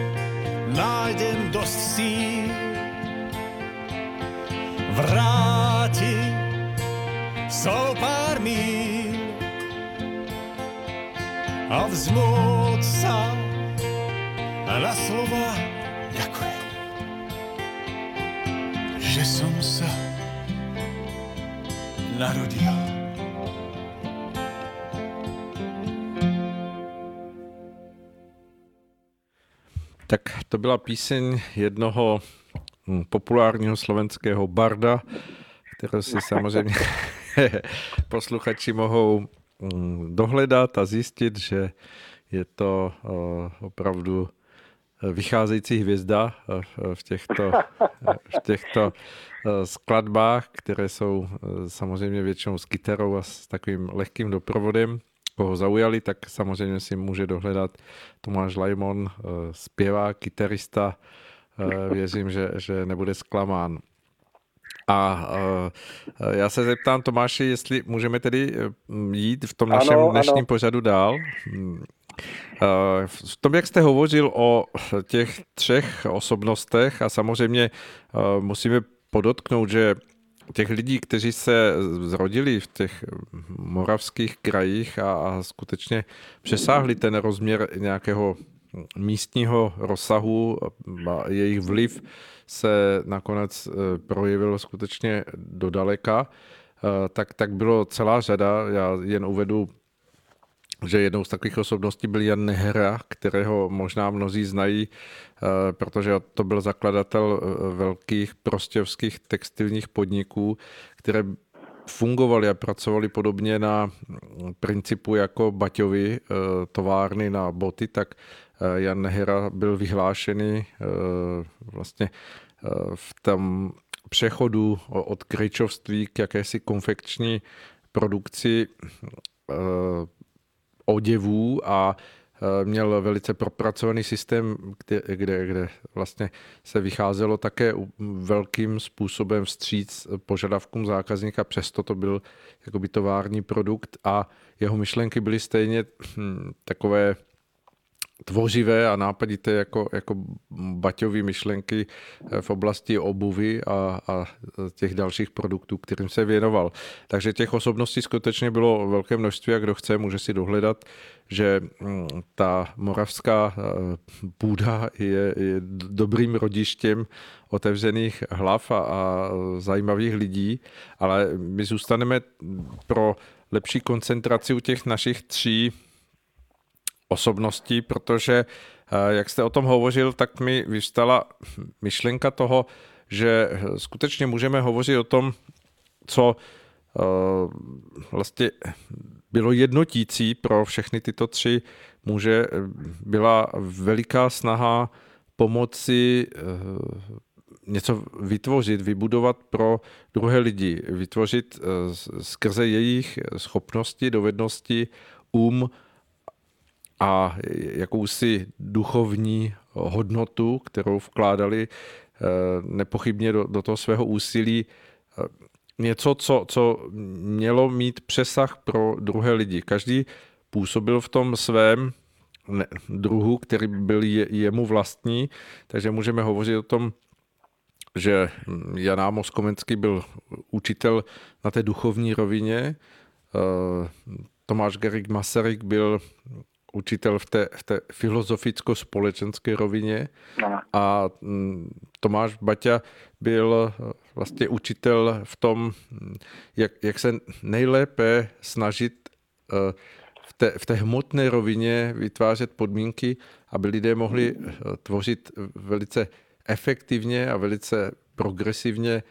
Speaker 3: nájdem dosť síl vrátiť so pár míl a vzmôcť sa na slova ďakujem, že som sa narodil.
Speaker 1: Tak to byla píseň jednoho hm, populárního slovenského barda, kterého si samozřejmě posluchači mohou hm, dohledat a zjistit, že je to opravdu vycházející hvězda v těchto, v těchto skladbách, které jsou samozřejmě většinou s kytarou a s takovým lehkým doprovodem. Koho zaujali, tak samozřejmě si může dohledat Tomáš Lajmon, zpěvák, kytarista. Věřím, že, že nebude zklamán. A já se zeptám Tomáši, jestli můžeme tedy jít v tom našem ano, dnešním ano. pořadu dál. Eh, v tom, jak jste hovořil o těch třech osobnostech a samozřejmě eh, musíme podotknout, že těch lidí, kteří se zrodili v těch moravských krajích a, a skutečně přesáhli ten rozměr nějakého místního rozsahu a jejich vliv se nakonec eh, projevil skutečně do daleka, tak, tak bylo celá řada. Já jen uvedu že jednou z takových osobností byl Jan Nehra, kterého možná mnozí znají, eh, protože to byl zakladatel eh, velkých prostěvských textilních podniků, které fungovaly a pracovaly podobně na mm, principu jako Baťovi eh, továrny na boty, tak Jan Nehra byl vyhlášený vlastně v tom přechodu od kryčovství k jakési konfekční produkci oděvů a e, měl velice propracovaný systém, kde, kde, kde vlastně se vycházelo také velkým způsobem vstříc požadavkům zákazníka, přesto to byl jakoby tovární produkt a jeho myšlenky byly stejně hm, takové tvořivé a nápadité jako, jako Baťové myšlenky eh, v oblasti obuvy a, a těch dalších produktů, kterým se věnoval. Takže těch osobností skutečně bylo velké množství a kdo chce, může si dohledat, že mm, ta moravská eh, půda je, je dobrým rodištěm otevřených hlav a, a zajímavých lidí, ale my zůstaneme pro lepší koncentraci u těch našich tří osobností, protože eh, jak jste o tom hovořil, tak mi vystala myšlenka toho, že skutečně můžeme hovořit o tom, co eh, vlastně bylo jednotící pro všechny tyto tři muže, byla veliká snaha pomoci eh, něco vytvořit, vybudovat pro druhé lidi, vytvořit skrze jejich schopnosti, dovednosti, um, a jakousi duchovní hodnotu, kterou vkládali eh, nepochybně do, do toho svého úsilí, eh, něco, co, co mělo mít přesah pro druhé lidi. Každý působil v tom svém druhu, který byl je, jemu vlastní, takže můžeme hovořit o tom, že Jan Amos Komenský byl učitel na té duchovní rovině, eh, Tomáš Gerik Masaryk byl učitel v té, v té filozoficko-společenské rovině. A mm, Tomáš Baťa byl eh, vlastně učitel v tom, mm, jak, jak se nejlépe snažit eh, v té, v té hmotné rovině vytvářet podmínky, aby lidé mohli eh, tvořit velice efektivně a velice progresivně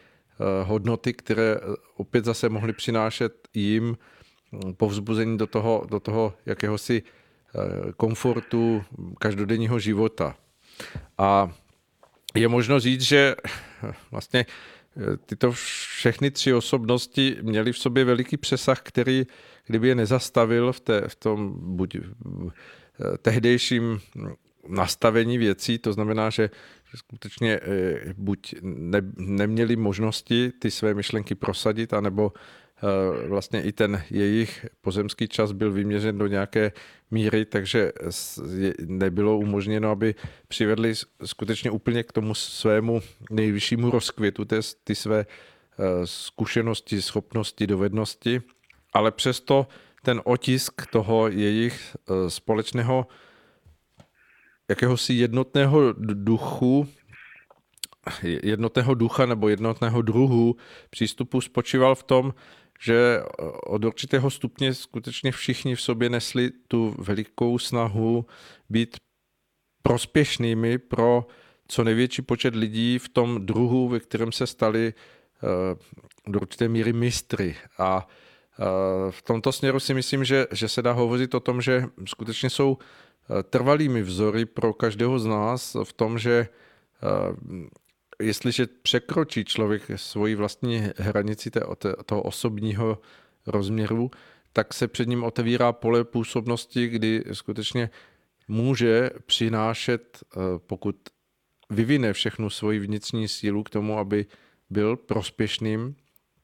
Speaker 1: hodnoty, které opět zase mohly přinášet jim mm, povzbuzení do toho, do toho jakéhosi Eh, komfortu každodenního života. A je možno říct, že vlastně eh, tyto všechny tři osobnosti měly v sobě veliký přesah, který, kdyby je nezastavil v, té, v tom buď eh, tehdejším nastavení věcí, to znamená, že skutečně buď ne, neměli možnosti ty své myšlenky prosadit, anebo vlastně i ten jejich pozemský čas byl vyměřen do nějaké míry, takže nebylo umožněno, aby přivedli skutečně úplně k tomu svému nejvyššímu rozkvětu ty, ty své zkušenosti, schopnosti, dovednosti, ale přesto ten otisk toho jejich společného jakéhosi jednotného duchu, jednotného ducha nebo jednotného druhu přístupu spočíval v tom, že od určitého stupně skutečně všichni v sobě nesli tu velikou snahu být prospěšnými pro co největší počet lidí v tom druhu, ve kterém se stali eh, do určité míry mistry. A eh, v tomto směru si myslím, že, že se dá hovořit o tom, že skutečně jsou eh, trvalými vzory pro každého z nás v tom, že jestliže překročí člověk svoji vlastní hranici toho osobního rozměru, tak se před ním otevírá pole působnosti, kdy skutečně může přinášet, eh, pokud vyvine všechnu svoji vnitřní sílu k tomu, aby byl prospěšným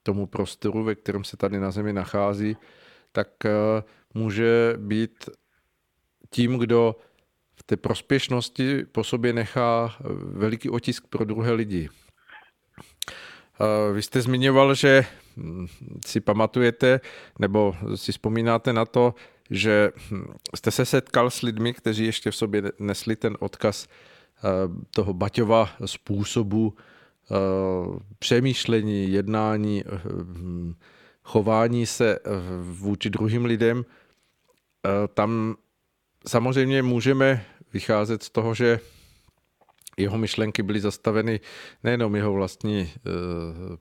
Speaker 1: tomu prostoru, ve kterém se tady na Zemi nachází, tak eh, může být tím, kdo v té prospěšnosti po sobě nechá veliký otisk pro druhé lidi. Vy jste zmiňoval, že hm, si pamatujete nebo si vzpomínáte na to, že hm, jste se setkal s lidmi, kteří ještě v sobě nesli ten odkaz toho Baťova způsobu přemýšlení, jednání, hm, chování se vůči druhým lidem. Tam samozřejmě můžeme vycházet z toho, že jeho myšlenky byly zastaveny nejenom jeho vlastní eh,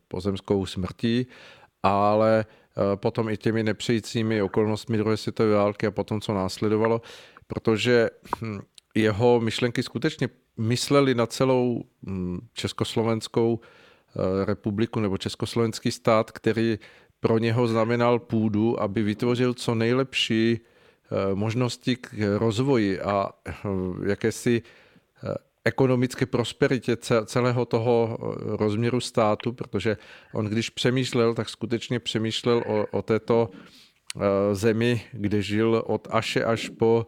Speaker 1: pozemskou smrtí, ale eh, potom i těmi nepřejícími okolnostmi druhé světové války a potom, co následovalo, protože hm, jeho myšlenky skutečně mysleli na celou hm, Československou eh, republiku nebo Československý stát, který pro něho znamenal půdu, aby vytvořil co nejlepší možnosti k rozvoji a eh, jakési eh, ekonomické prosperitě celého toho rozměru státu, protože on když přemýšlel, tak skutečně přemýšlel o, o této zemi, kde žil od Aše až po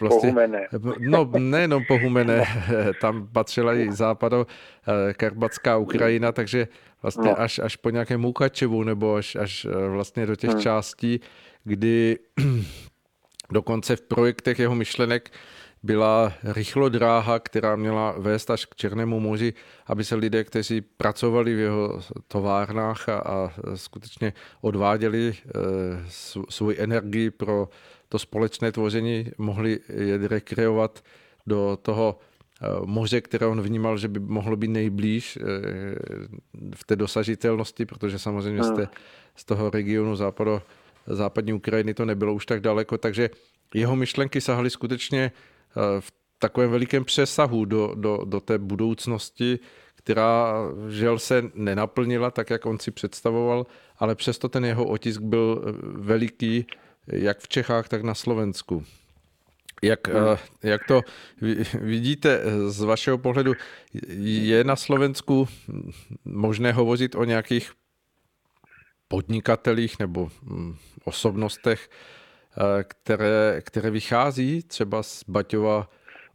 Speaker 2: vlastně, pohumené.
Speaker 1: No, nejenom pohumené, tam patřila i západo Karbatská Ukrajina, takže vlastně no. až, až po nějaké Mukačevu nebo až, až vlastně do těch hmm. částí, kdy dokonce v projektech jeho myšlenek byla rychlodráha, která měla vést až k Černému moři, aby se lidé, kteří pracovali v jeho továrnách a, a skutečně odváděli e, svou energii pro to společné tvoření, mohli je rekreovat do toho e, moře, které on vnímal, že by mohlo být nejblíž e, v té dosažitelnosti, protože samozřejmě z, té, z toho regionu západo západní Ukrajiny to nebylo už tak daleko, takže jeho myšlenky sahaly skutečně eh, v takovém velikém přesahu do, do, do té budoucnosti, která žel se nenaplnila tak, jak on si představoval, ale přesto ten jeho otisk byl eh, veliký jak v Čechách, tak na Slovensku. Jak, eh, jak to vidíte z vašeho pohledu? Je na Slovensku možné hovořit o nějakých podnikatelích nebo hm, osobnostech, eh, které, které vychází třeba z Baťova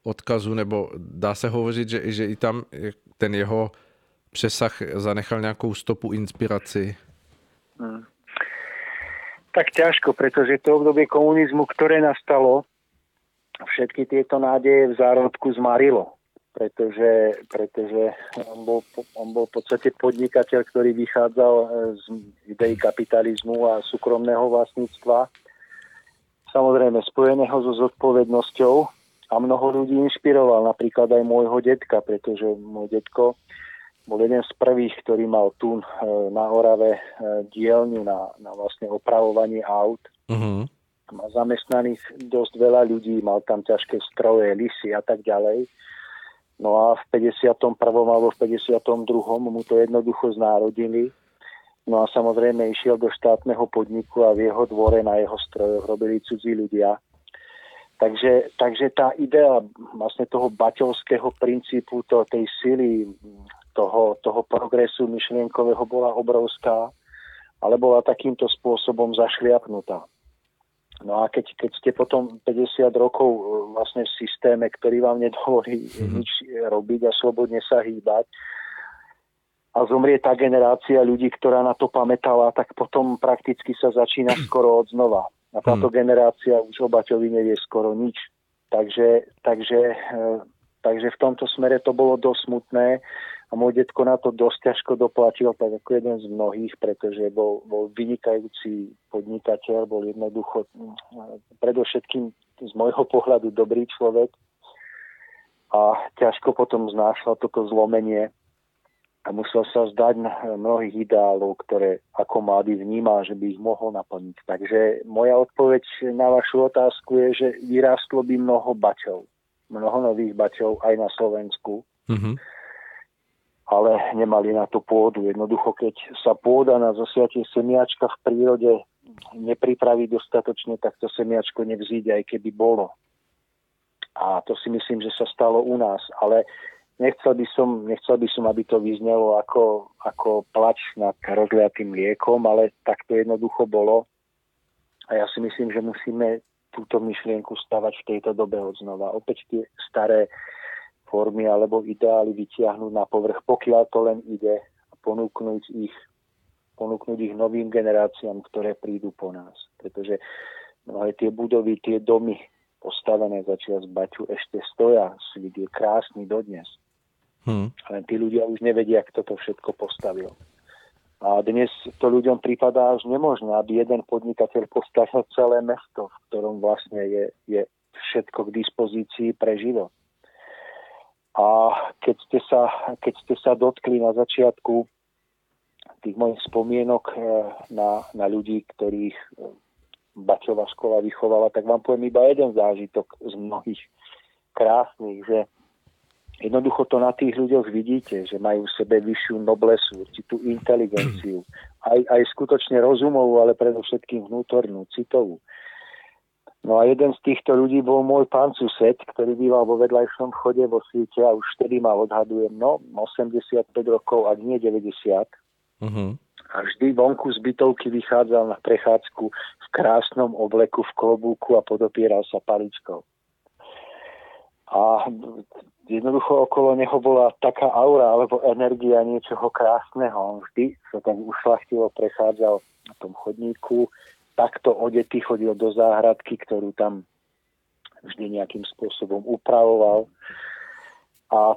Speaker 1: odkazu, nebo dá se hovořit, že, že i tam ten jeho přesah zanechal nějakou stopu inspiraci? Hmm.
Speaker 2: Tak ťažko, pretože to obdobie komunizmu, ktoré nastalo, všetky tieto nádeje v zárodku zmarilo pretože, pretože on, bol, on bol v podstate podnikateľ, ktorý vychádzal e, z idei kapitalizmu a súkromného vlastníctva, samozrejme spojeného so zodpovednosťou a mnoho ľudí inšpiroval, napríklad aj môjho detka, pretože môj detko bol jeden z prvých, ktorý mal tu e, na Orave e, dielňu na, na vlastne opravovanie aut. Uh-huh. Má zamestnaných dosť veľa ľudí, mal tam ťažké stroje, lisy a tak ďalej No a v 51. alebo v 52. mu to jednoducho znárodili. No a samozrejme išiel do štátneho podniku a v jeho dvore na jeho strojoch robili cudzí ľudia. Takže, takže tá idea vlastne toho baťovského princípu, to, tej sily, toho, toho progresu myšlienkového bola obrovská, ale bola takýmto spôsobom zašliapnutá. No a keď, keď ste potom 50 rokov e, vlastne v systéme, ktorý vám nedovolí mm-hmm. nič robiť a slobodne sa hýbať, a zomrie tá generácia ľudí, ktorá na to pamätala, tak potom prakticky sa začína skoro od znova. A táto hmm. generácia už o Baťovi nevie skoro nič. Takže, takže, eh, takže v tomto smere to bolo dosť smutné a môj detko na to dosť ťažko doplatil, tak ako jeden z mnohých, pretože bol, bol vynikajúci podnikateľ, bol jednoducho hm, predovšetkým z môjho pohľadu dobrý človek a ťažko potom znášal toto zlomenie a musel sa zdať mnohých ideálov, ktoré ako mladý vníma, že by ich mohol naplniť. Takže moja odpoveď na vašu otázku je, že vyrástlo by mnoho bačov, mnoho nových bačov aj na Slovensku, mm-hmm. Ale nemali na to pôdu. Jednoducho, keď sa pôda na zasiatie semiačka v prírode nepripraví dostatočne, tak to semiačko nevzíde, aj keby bolo. A to si myslím, že sa stalo u nás. Ale nechcel by som, nechcel by som, aby to vyznelo ako, ako plač nad rozliatým liekom, ale tak to jednoducho bolo. A ja si myslím, že musíme túto myšlienku stavať v tejto dobe odznova. Opäť tie staré formy alebo ideály vytiahnuť na povrch, pokiaľ to len ide a ponúknuť ich, ponúknuť ich novým generáciám, ktoré prídu po nás. Pretože mnohé tie budovy, tie domy postavené začias Baťu ešte stoja. Svit je krásny dodnes. Hmm. Len tí ľudia už nevedia, kto to všetko postavil. A dnes to ľuďom prípadá až nemožné, aby jeden podnikateľ postavil celé mesto, v ktorom vlastne je, je všetko k dispozícii pre život. A keď ste, sa, keď ste sa dotkli na začiatku tých mojich spomienok eh, na, na ľudí, ktorých eh, Bačová škola vychovala, tak vám poviem iba jeden zážitok z mnohých krásnych, že Jednoducho to na tých ľuďoch vidíte, že majú v sebe vyššiu noblesu, určitú inteligenciu, aj, aj skutočne rozumovú, ale predovšetkým vnútornú, citovú. No a jeden z týchto ľudí bol môj pán sused, ktorý býval vo vedľajšom chode vo svete a už vtedy mal odhadujem, no 85 rokov, ak nie 90. Uh-huh. A vždy vonku z bytovky vychádzal na prechádzku v krásnom obleku, v klobúku a podopieral sa paličkou. A jednoducho okolo neho bola taká aura alebo energia niečoho krásneho. On vždy sa tam ušlachtilo prechádzal na tom chodníku, takto odetý chodil do záhradky, ktorú tam vždy nejakým spôsobom upravoval. A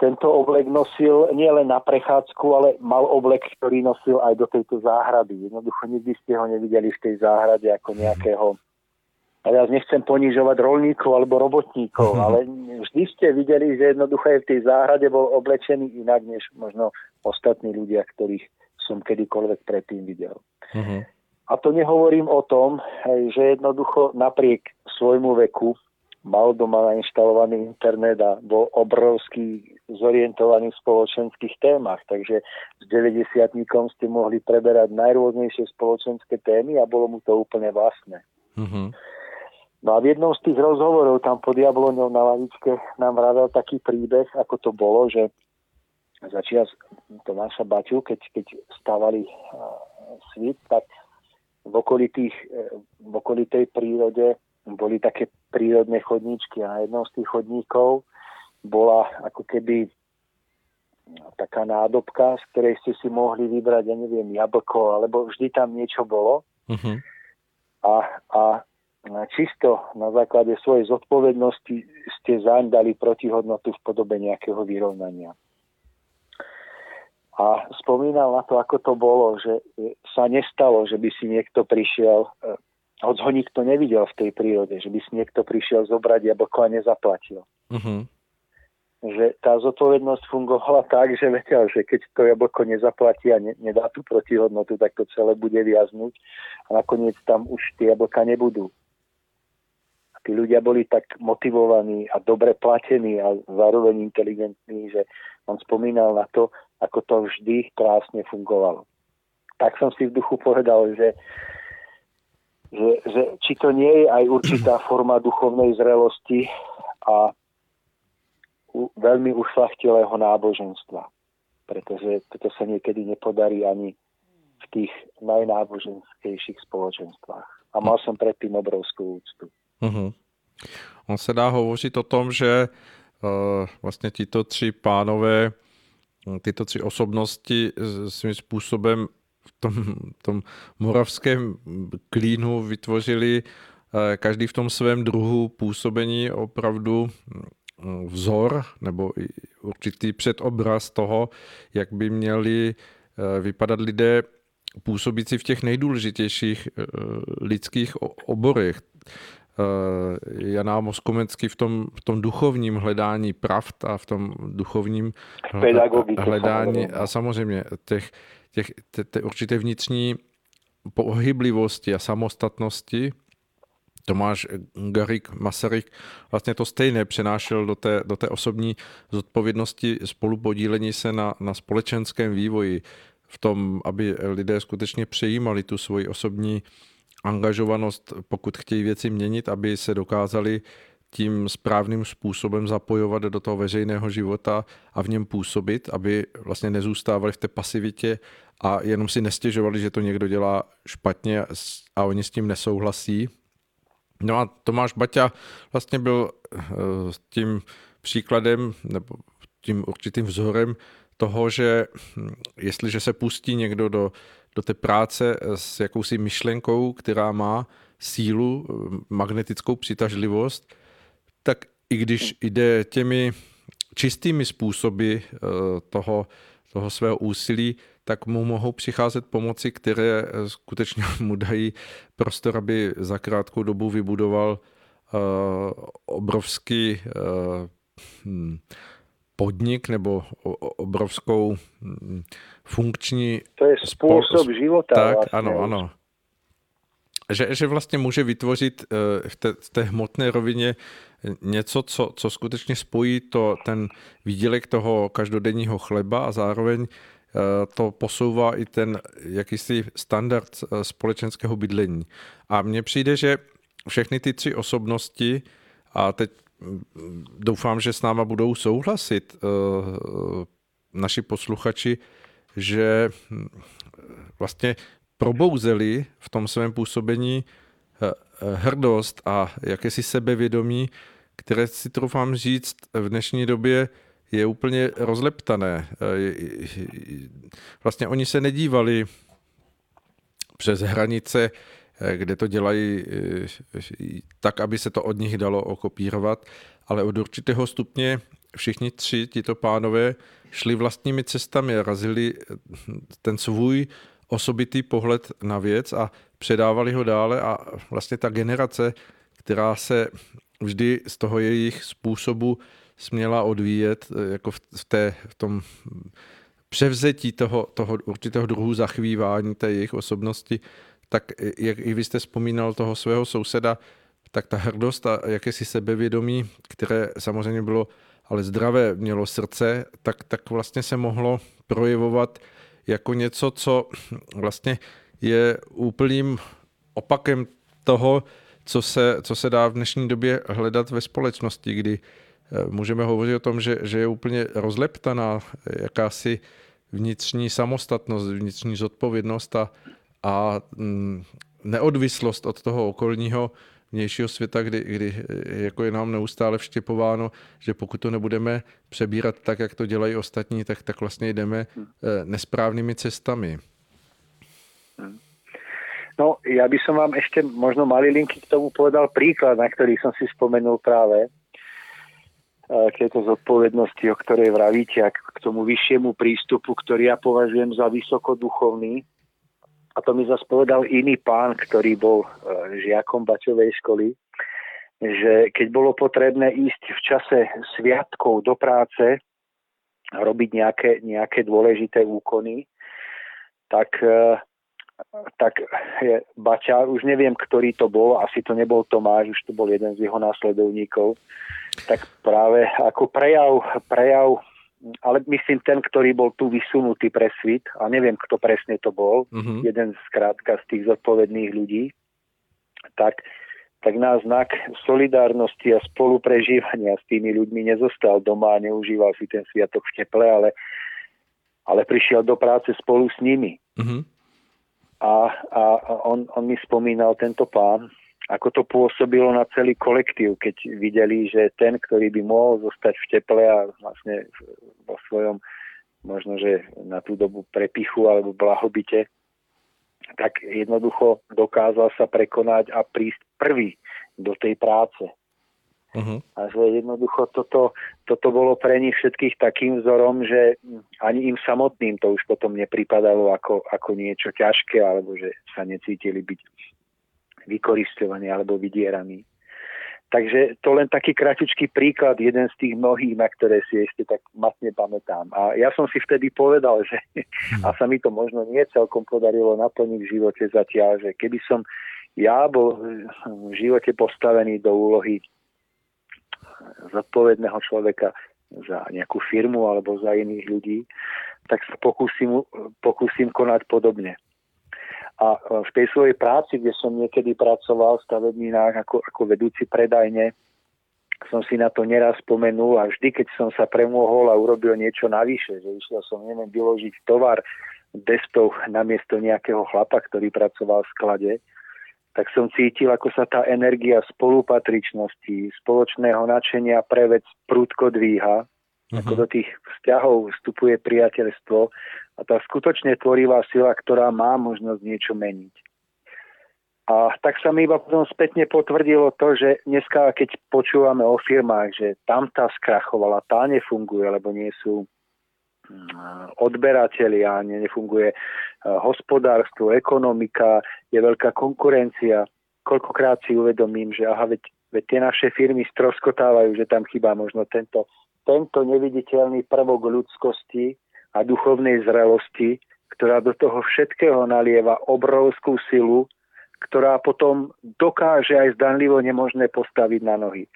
Speaker 2: tento oblek nosil nielen na prechádzku, ale mal oblek, ktorý nosil aj do tejto záhrady. Jednoducho nikdy ste ho nevideli v tej záhrade ako nejakého a ja nechcem ponižovať rolníkov alebo robotníkov, uh-huh. ale vždy ste videli, že jednoducho aj v tej záhrade bol oblečený inak, než možno ostatní ľudia, ktorých som kedykoľvek predtým videl. Uh-huh. A to nehovorím o tom, že jednoducho napriek svojmu veku mal doma nainštalovaný internet a bol obrovský zorientovaný v spoločenských témach. Takže s 90 ste mohli preberať najrôznejšie spoločenské témy a bolo mu to úplne vlastné. Uh-huh. No a v jednom z tých rozhovorov tam pod Jabloňou na lavičke nám vravel taký príbeh, ako to bolo, že začias naša Baťu, keď, keď stávali uh, svit, tak v, okolitých, uh, v okolitej prírode boli také prírodné chodníčky a na jednom z tých chodníkov bola ako keby taká nádobka, z ktorej ste si mohli vybrať, ja neviem, jablko, alebo vždy tam niečo bolo. Uh-huh. A, a čisto na základe svojej zodpovednosti ste zaň dali protihodnotu v podobe nejakého vyrovnania. A spomínal na to, ako to bolo, že sa nestalo, že by si niekto prišiel, eh, hoď ho nikto nevidel v tej prírode, že by si niekto prišiel zobrať jablko a nezaplatil. Uh-huh. Že tá zodpovednosť fungovala tak, že vedel, že keď to jablko nezaplatí a ne, nedá tú protihodnotu, tak to celé bude viaznúť a nakoniec tam už tie jablka nebudú tí ľudia boli tak motivovaní a dobre platení a zároveň inteligentní, že on spomínal na to, ako to vždy krásne fungovalo. Tak som si v duchu povedal, že že, že či to nie je aj určitá forma duchovnej zrelosti a u, veľmi ušlachtilého náboženstva. Pretože toto sa niekedy nepodarí ani v tých najnáboženskejších spoločenstvách. A mal som predtým obrovskú úctu.
Speaker 1: Uh-huh. On se dá hovořit o tom, že uh, vlastně tito tři pánové, tyto tři osobnosti svým způsobem v tom, tom moravském klínu vytvořili uh, každý v tom svém druhu působení opravdu mm, vzor nebo určitý předobraz toho, jak by měli uh, vypadat lidé působící v těch nejdůležitějších lidských oborech. Eh, Jana Moskomecký v tom, v tom duchovním hledání pravd a v tom duchovním hledání a samozřejmě těch, těch, těch, těch určité vnitřní pohyblivosti a samostatnosti. Tomáš Garik Masaryk vlastně to stejné přenášel do té, do té osobní zodpovědnosti spolupodílení se na, na společenském vývoji, v tom, aby lidé skutečně přejímali tu svoji osobní angažovanost, pokud chtějí věci měnit, aby se dokázali tím správným způsobem zapojovat do toho veřejného života a v něm působit, aby vlastně nezůstávali v té pasivitě a jenom si nestěžovali, že to někdo dělá špatně a oni s tím nesouhlasí. No a Tomáš Baťa vlastně byl eh, tím příkladem nebo tím určitým vzorem toho, že hm, jestliže se pustí někdo do do té práce eh, s jakousi myšlenkou, která má sílu, eh, magnetickou přitažlivost, tak i když jde těmi čistými způsoby eh, toho, toho svého úsilí, tak mu mohou přicházet pomoci, které skutečně mu dají prostor, aby za krátkou dobu vybudoval obrovský hm, podnik nebo obrovskou hm, funkční...
Speaker 2: To je způsob spol... života.
Speaker 1: Tak, vlastně. ano, ano. Že, že vlastně může vytvořit eh, v té, v té hmotné rovině něco, co, co skutečně spojí to, ten výdělek toho každodenního chleba a zároveň eh, to posouvá i ten jakýsi standard eh, společenského bydlení. A mně přijde, že všechny ty tři osobnosti, a teď mm, doufám, že s náma budou souhlasit naši posluchači, že hm, vlastně probouzeli v tom svém působení eh, eh, hrdost a jakési sebevědomí, které si troufám říct v dnešní době je úplně rozleptané. Eh, vlastně oni se nedívali přes hranice, kde to dělají tak, aby se to od nich dalo okopírovat, ale od určitého stupně všichni tři tito pánové šli vlastními cestami, razili ten svůj osobitý pohled na věc a předávali ho dále. A vlastně ta generace, která se vždy z toho jejich způsobu směla odvíjet jako v, té, v tom převzetí toho, toho určitého druhu zachvívání té jejich osobnosti, tak jak i vy jste vzpomínal toho svého souseda, tak ta hrdost a jakési sebevědomí, které samozřejmě bylo ale zdravé mělo srdce, tak, tak vlastně se mohlo projevovat jako něco, co vlastně je úplným opakem toho, co se, co se dá v dnešní době hledat ve společnosti, kdy eh, můžeme hovořit o tom, že, že je úplně rozleptaná jakási vnitřní samostatnost, vnitřní zodpovědnost a, a mm, neodvislost od toho okolního vnějšího světa, kdy, kdy jako je nám neustále vštěpováno, že pokud to nebudeme přebírat tak, jak to dělají ostatní, tak, tak vlastně jdeme hm. eh, nesprávnými cestami.
Speaker 2: Hm. No, ja by som vám ešte možno malilinky k tomu povedal príklad, na ktorý som si spomenul práve eh, k tejto zodpovednosti, o ktorej vravíte, a k tomu vyššiemu prístupu, ktorý ja považujem za vysokoduchovný. A to mi zase povedal iný pán, ktorý bol e, žiakom Bačovej školy, že keď bolo potrebné ísť v čase sviatkov do práce, robiť nejaké, nejaké dôležité úkony, tak, e, tak je Bača, už neviem, ktorý to bol, asi to nebol Tomáš, už to bol jeden z jeho následovníkov, tak práve ako prejav, prejav ale myslím ten, ktorý bol tu vysunutý pre svit, a neviem, kto presne to bol, mm-hmm. jeden z krátka z tých zodpovedných ľudí, tak, tak nás znak solidárnosti a spoluprežívania s tými ľuďmi nezostal doma a neužíval si ten sviatok v teple, ale, ale prišiel do práce spolu s nimi. Mm-hmm. A, a on, on mi spomínal tento pán, ako to pôsobilo na celý kolektív, keď videli, že ten, ktorý by mohol zostať v teple a vlastne vo svojom možno, že na tú dobu prepichu alebo blahobite, tak jednoducho dokázal sa prekonať a prísť prvý do tej práce. Uh-huh. A že jednoducho toto, toto bolo pre nich všetkých takým vzorom, že ani im samotným to už potom nepripadalo ako, ako niečo ťažké, alebo že sa necítili byť vykoristovaní alebo vydieraní. Takže to len taký kratičký príklad, jeden z tých mnohých, na ktoré si ešte tak matne pamätám. A ja som si vtedy povedal, že a sa mi to možno nie celkom podarilo naplniť v živote zatiaľ, že keby som ja bol v živote postavený do úlohy zodpovedného človeka za nejakú firmu alebo za iných ľudí, tak sa pokúsim, pokúsim konať podobne. A v tej svojej práci, kde som niekedy pracoval v stavebninách ako, ako vedúci predajne, som si na to neraz spomenul a vždy, keď som sa premohol a urobil niečo navyše, že išiel som, neviem, vyložiť tovar destov namiesto nejakého chlapa, ktorý pracoval v sklade, tak som cítil, ako sa tá energia spolupatričnosti, spoločného načenia pre vec prúdko dvíha, uh-huh. ako do tých vzťahov vstupuje priateľstvo a tá skutočne tvorivá sila, ktorá má možnosť niečo meniť. A tak sa mi iba potom spätne potvrdilo to, že dneska, keď počúvame o firmách, že tam tá skrachovala, tá nefunguje, lebo nie sú mm, odberatelia, nefunguje e, hospodárstvo, ekonomika, je veľká konkurencia. Koľkokrát si uvedomím, že aha, veď, veď tie naše firmy stroskotávajú, že tam chýba možno tento, tento neviditeľný prvok ľudskosti, a duchovnej zrelosti, ktorá do toho všetkého nalieva obrovskú silu, ktorá potom dokáže aj zdanlivo nemožné postaviť na nohy.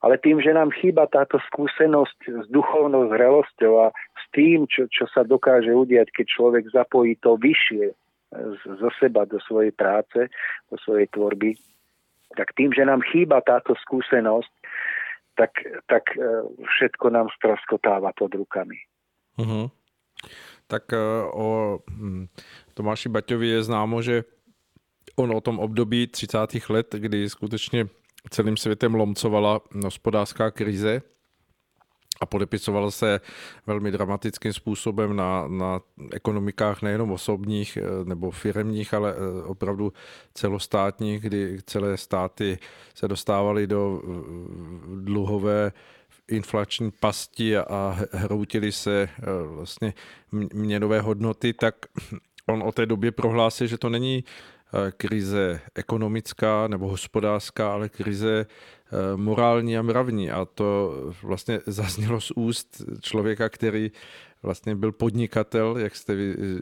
Speaker 2: Ale tým, že nám chýba táto skúsenosť s duchovnou zrelosťou a s tým, čo, čo sa dokáže udiať, keď človek zapojí to vyššie zo seba do svojej práce, do svojej tvorby, tak tým, že nám chýba táto skúsenosť, tak, tak e, všetko nám stroskotáva pod rukami. Uh-huh.
Speaker 1: Tak eh, o hm, Tomáši Baťovi je známo, že on o tom období 30. let, kdy skutečně celým světem lomcovala hospodářská krize a podepisovala se velmi dramatickým způsobem na, na ekonomikách nejenom osobních eh, nebo firemních, ale eh, opravdu celostátních, kdy celé státy se dostávaly do dluhové inflační pasti a hroutily se eh, vlastně měnové hodnoty, tak on o té době prohlásil, že to není eh, krize ekonomická nebo hospodářská, ale krize eh, morální a mravní. A to vlastně zaznělo z úst člověka, který vlastně byl podnikatel, jak jste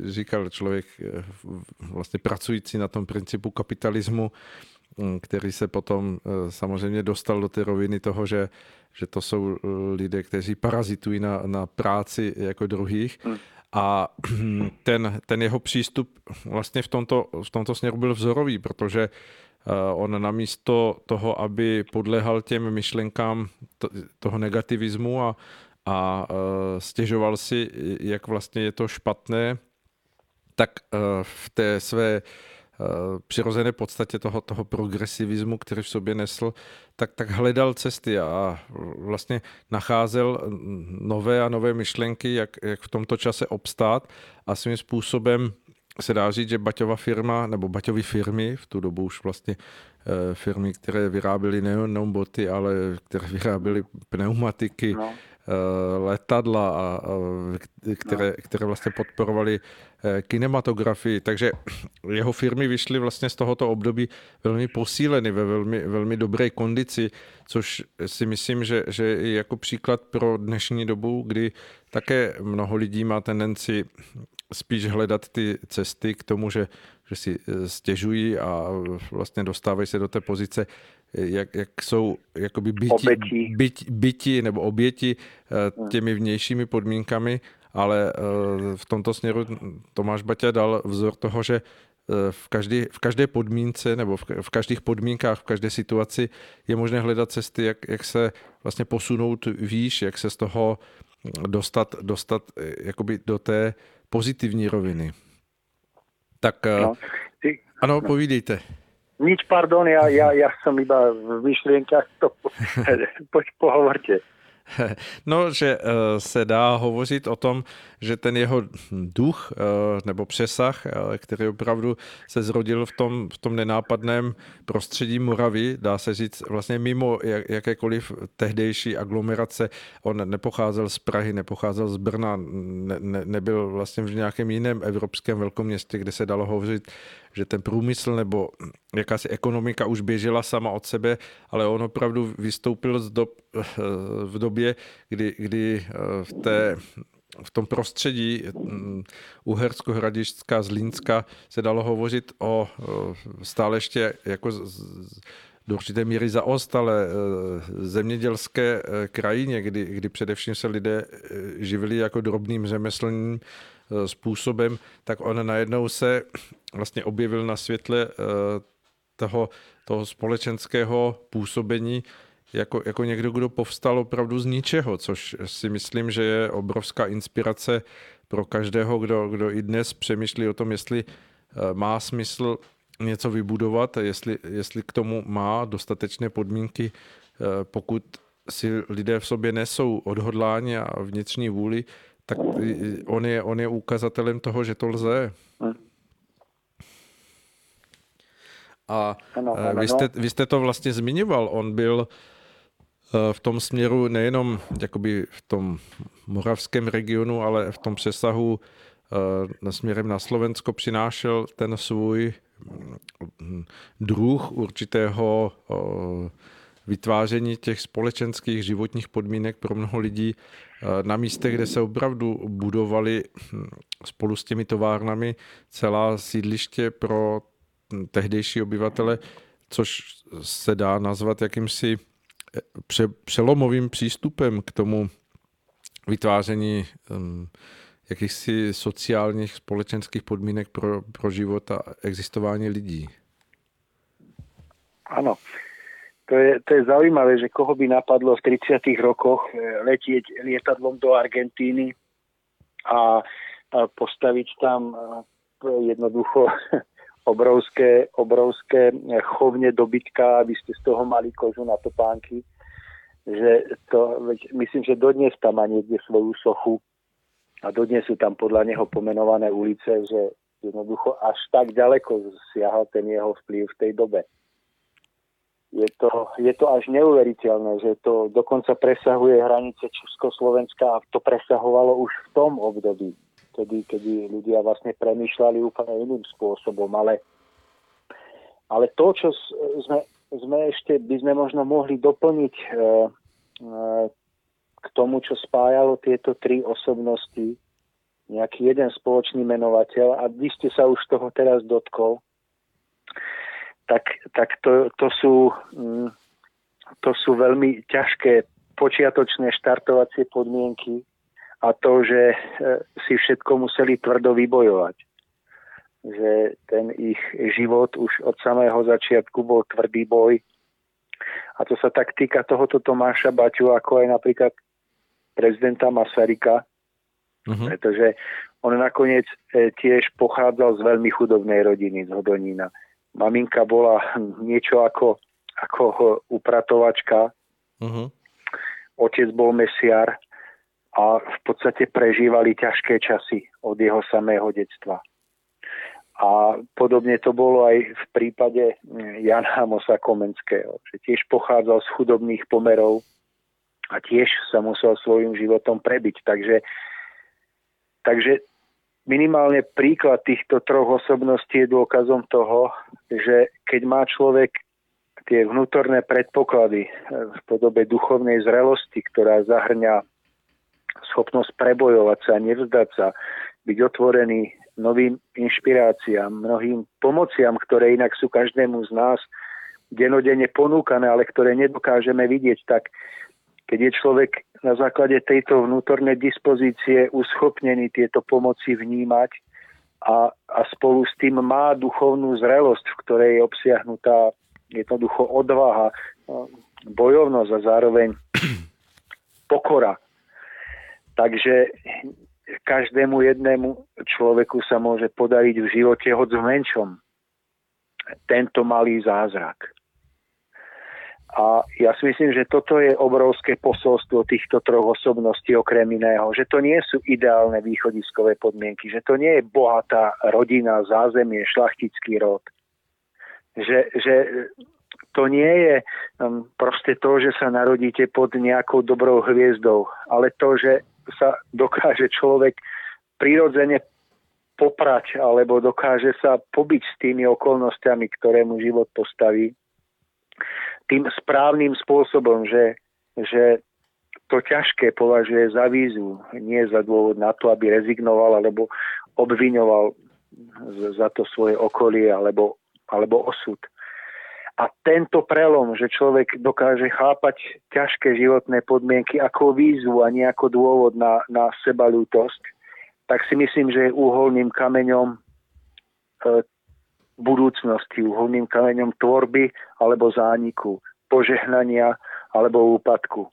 Speaker 1: říkal, člověk vlastně pracující na tom principu kapitalismu, který se potom samozřejmě dostal do té roviny toho, že že to jsou eh, lidé, kteří parazitují na, na práci jako druhých. Hmm. A ten, ten jeho přístup vlastně v tomto, v tomto směru byl vzorový, protože eh, on namísto toho, aby podlehal těm myšlenkám toho negativismu a, a eh, stěžoval si, jak vlastně je to špatné, tak v té své Eh, přirozené podstatě toho, toho progresivismu, který v sobě nesl, tak, tak hledal cesty a vlastně nacházel nové a nové myšlenky, jak, jak v tomto čase obstát a svým způsobem se dá říct, že Baťova firma, nebo Baťovy firmy, v tu dobu už vlastně eh, firmy, které vyráběly nejenom boty, ale které vyráběly pneumatiky, no. Eh, letadla, a, které, které vlastně podporovaly eh, kinematografii. Takže jeho firmy vyšly vlastně z tohoto období velmi posíleny, ve velmi, velmi dobré kondici, což si myslím, že, že je jako příklad pro dnešní dobu, kdy také mnoho lidí má tendenci spíš hledat ty cesty k tomu, že, že si eh, stěžují a vlastně dostávají se do té pozice, jak, jak jsou jakoby byti, byti, byti nebo oběti eh, těmi vnějšími podmínkami, ale eh, v tomto směru Tomáš Baťa dal vzor toho, že v každé, v každé podmínce nebo v, v každých podmínkách, v každé situaci je možné hledat cesty, jak, jak se vlastně posunout výš, jak se z toho dostat, dostat jakoby do té pozitivní roviny. Tak no, ty, ano, povídejte.
Speaker 2: Nič, pardon, ja, ja, ja som iba v myšlienkach, to pohovorte.
Speaker 1: No, že eh, se dá hovořit o tom, že ten jeho duch eh, nebo přesah, eh, který opravdu se zrodil v tom, v tom nenápadném prostředí Moravy, dá se říct vlastně mimo jakékoliv tehdejší aglomerace. On nepocházel z Prahy, nepocházel z Brna, ne, ne, nebyl vlastně v nějakém jiném evropském velkoměstě, kde se dalo hovořit že ten průmysl nebo jakási ekonomika už běžela sama od sebe, ale on opravdu vystoupil z dob, v době, kdy, kdy v té v tom prostředí mm, Uhersko, Hradišťska, Zlínska se dalo hovořit o stále ještě jako do určité míry zaostalé e, zemědělské krajině, kdy, kdy především se lidé živili jako drobným řemeslným způsobem, tak on najednou se vlastně objevil na světle toho, toho společenského působení jako, jako někdo, kdo povstal opravdu z ničeho, což si myslím, že je obrovská inspirace pro každého, kdo, kdo i dnes přemýšlí o tom, jestli eh, má smysl něco vybudovat, jestli, jestli k tomu má dostatečné podmínky, eh, pokud si lidé v sobě nesou odhodlání a vnitřní vůli, tak on je, on je ukazatelem toho, že to lze. Hm. A ano, eh, ano, vy, jste, vy jste to vlastně zmiňoval, on byl Eh, v tom směru nejenom jakoby v tom moravském regionu, ale v tom přesahu na eh, směrem na Slovensko přinášel ten svůj mm, druh určitého vytváření těch společenských životních podmínek pro mnoho lidí na místech, kde se opravdu budovali hm, spolu s těmi továrnami celá sídliště pro hm, tehdejší obyvatele, což se dá nazvat jakýmsi pře, přelomovým přístupem k tomu vytváření um, jakýchsi sociálních, společenských podmínek pro, pro život a existování lidí.
Speaker 2: Áno. To je, to je zaujímavé, že koho by napadlo v 30. rokoch eh, letieť lietadlom do Argentíny a, a postaviť tam eh, jednoducho obrovské, obrovské chovne dobytka, aby ste z toho mali kožu na topánky. Že to, myslím, že dodnes tam má niekde svoju sochu a dodnes sú tam podľa neho pomenované ulice, že jednoducho až tak ďaleko siahal ten jeho vplyv v tej dobe. Je to, je to až neuveriteľné, že to dokonca presahuje hranice Československa a to presahovalo už v tom období vtedy, kedy ľudia vlastne premýšľali úplne iným spôsobom, ale, ale to, čo sme, sme ešte, by sme možno mohli doplniť e, e, k tomu, čo spájalo tieto tri osobnosti, nejaký jeden spoločný menovateľ a vy ste sa už toho teraz dotkol, tak, tak to, to, sú, mm, to sú veľmi ťažké počiatočné štartovacie podmienky, a to, že e, si všetko museli tvrdo vybojovať. Že ten ich život už od samého začiatku bol tvrdý boj. A to sa tak týka tohoto Tomáša Baťu, ako aj napríklad prezidenta Masarika, uh-huh. pretože on nakoniec e, tiež pochádzal z veľmi chudobnej rodiny z Hodonína. Maminka bola niečo ako, ako upratovačka, uh-huh. otec bol mesiar a v podstate prežívali ťažké časy od jeho samého detstva. A podobne to bolo aj v prípade mm, Jana Mosa Komenského, že tiež pochádzal z chudobných pomerov a tiež sa musel svojim životom prebiť. Takže, takže minimálne príklad týchto troch osobností je dôkazom toho, že keď má človek tie vnútorné predpoklady v podobe duchovnej zrelosti, ktorá zahrňa schopnosť prebojovať sa, nevzdať sa, byť otvorený novým inšpiráciám, mnohým pomociam, ktoré inak sú každému z nás denodene ponúkané, ale ktoré nedokážeme vidieť, tak keď je človek na základe tejto vnútornej dispozície uschopnený tieto pomoci vnímať, a, a spolu s tým má duchovnú zrelosť, v ktorej je obsiahnutá jednoducho odvaha, bojovnosť a zároveň pokora. Takže každému jednému človeku sa môže podariť v živote hoď v menšom tento malý zázrak. A ja si myslím, že toto je obrovské posolstvo týchto troch osobností okrem iného, že to nie sú ideálne východiskové podmienky, že to nie je bohatá rodina, zázemie, šlachtický rod. Že, že to nie je um, proste to, že sa narodíte pod nejakou dobrou hviezdou, ale to, že sa dokáže človek prirodzene poprať alebo dokáže sa pobiť s tými okolnostiami, ktoré mu život postaví tým správnym spôsobom, že, že to ťažké považuje za vízu, nie za dôvod na to, aby rezignoval alebo obviňoval za to svoje okolie alebo, alebo osud. A tento prelom, že človek dokáže chápať ťažké životné podmienky ako výzvu a nie ako dôvod na, na sebalútosť, tak si myslím, že je úholným kameňom e, budúcnosti, uholným kameňom tvorby alebo zániku, požehnania alebo úpadku.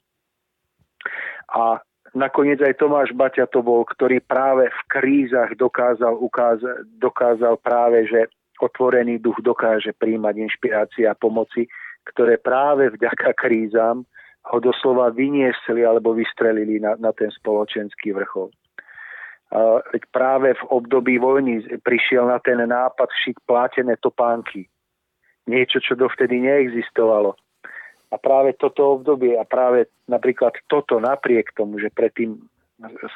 Speaker 2: A nakoniec aj Tomáš Baťa to bol, ktorý práve v krízach dokázal, ukáza, dokázal práve, že otvorený duch dokáže príjmať inšpirácie a pomoci, ktoré práve vďaka krízam ho doslova vyniesli alebo vystrelili na, na ten spoločenský vrchol veď práve v období vojny prišiel na ten nápad šiť plátené topánky. Niečo, čo dovtedy neexistovalo. A práve toto obdobie a práve napríklad toto napriek tomu, že predtým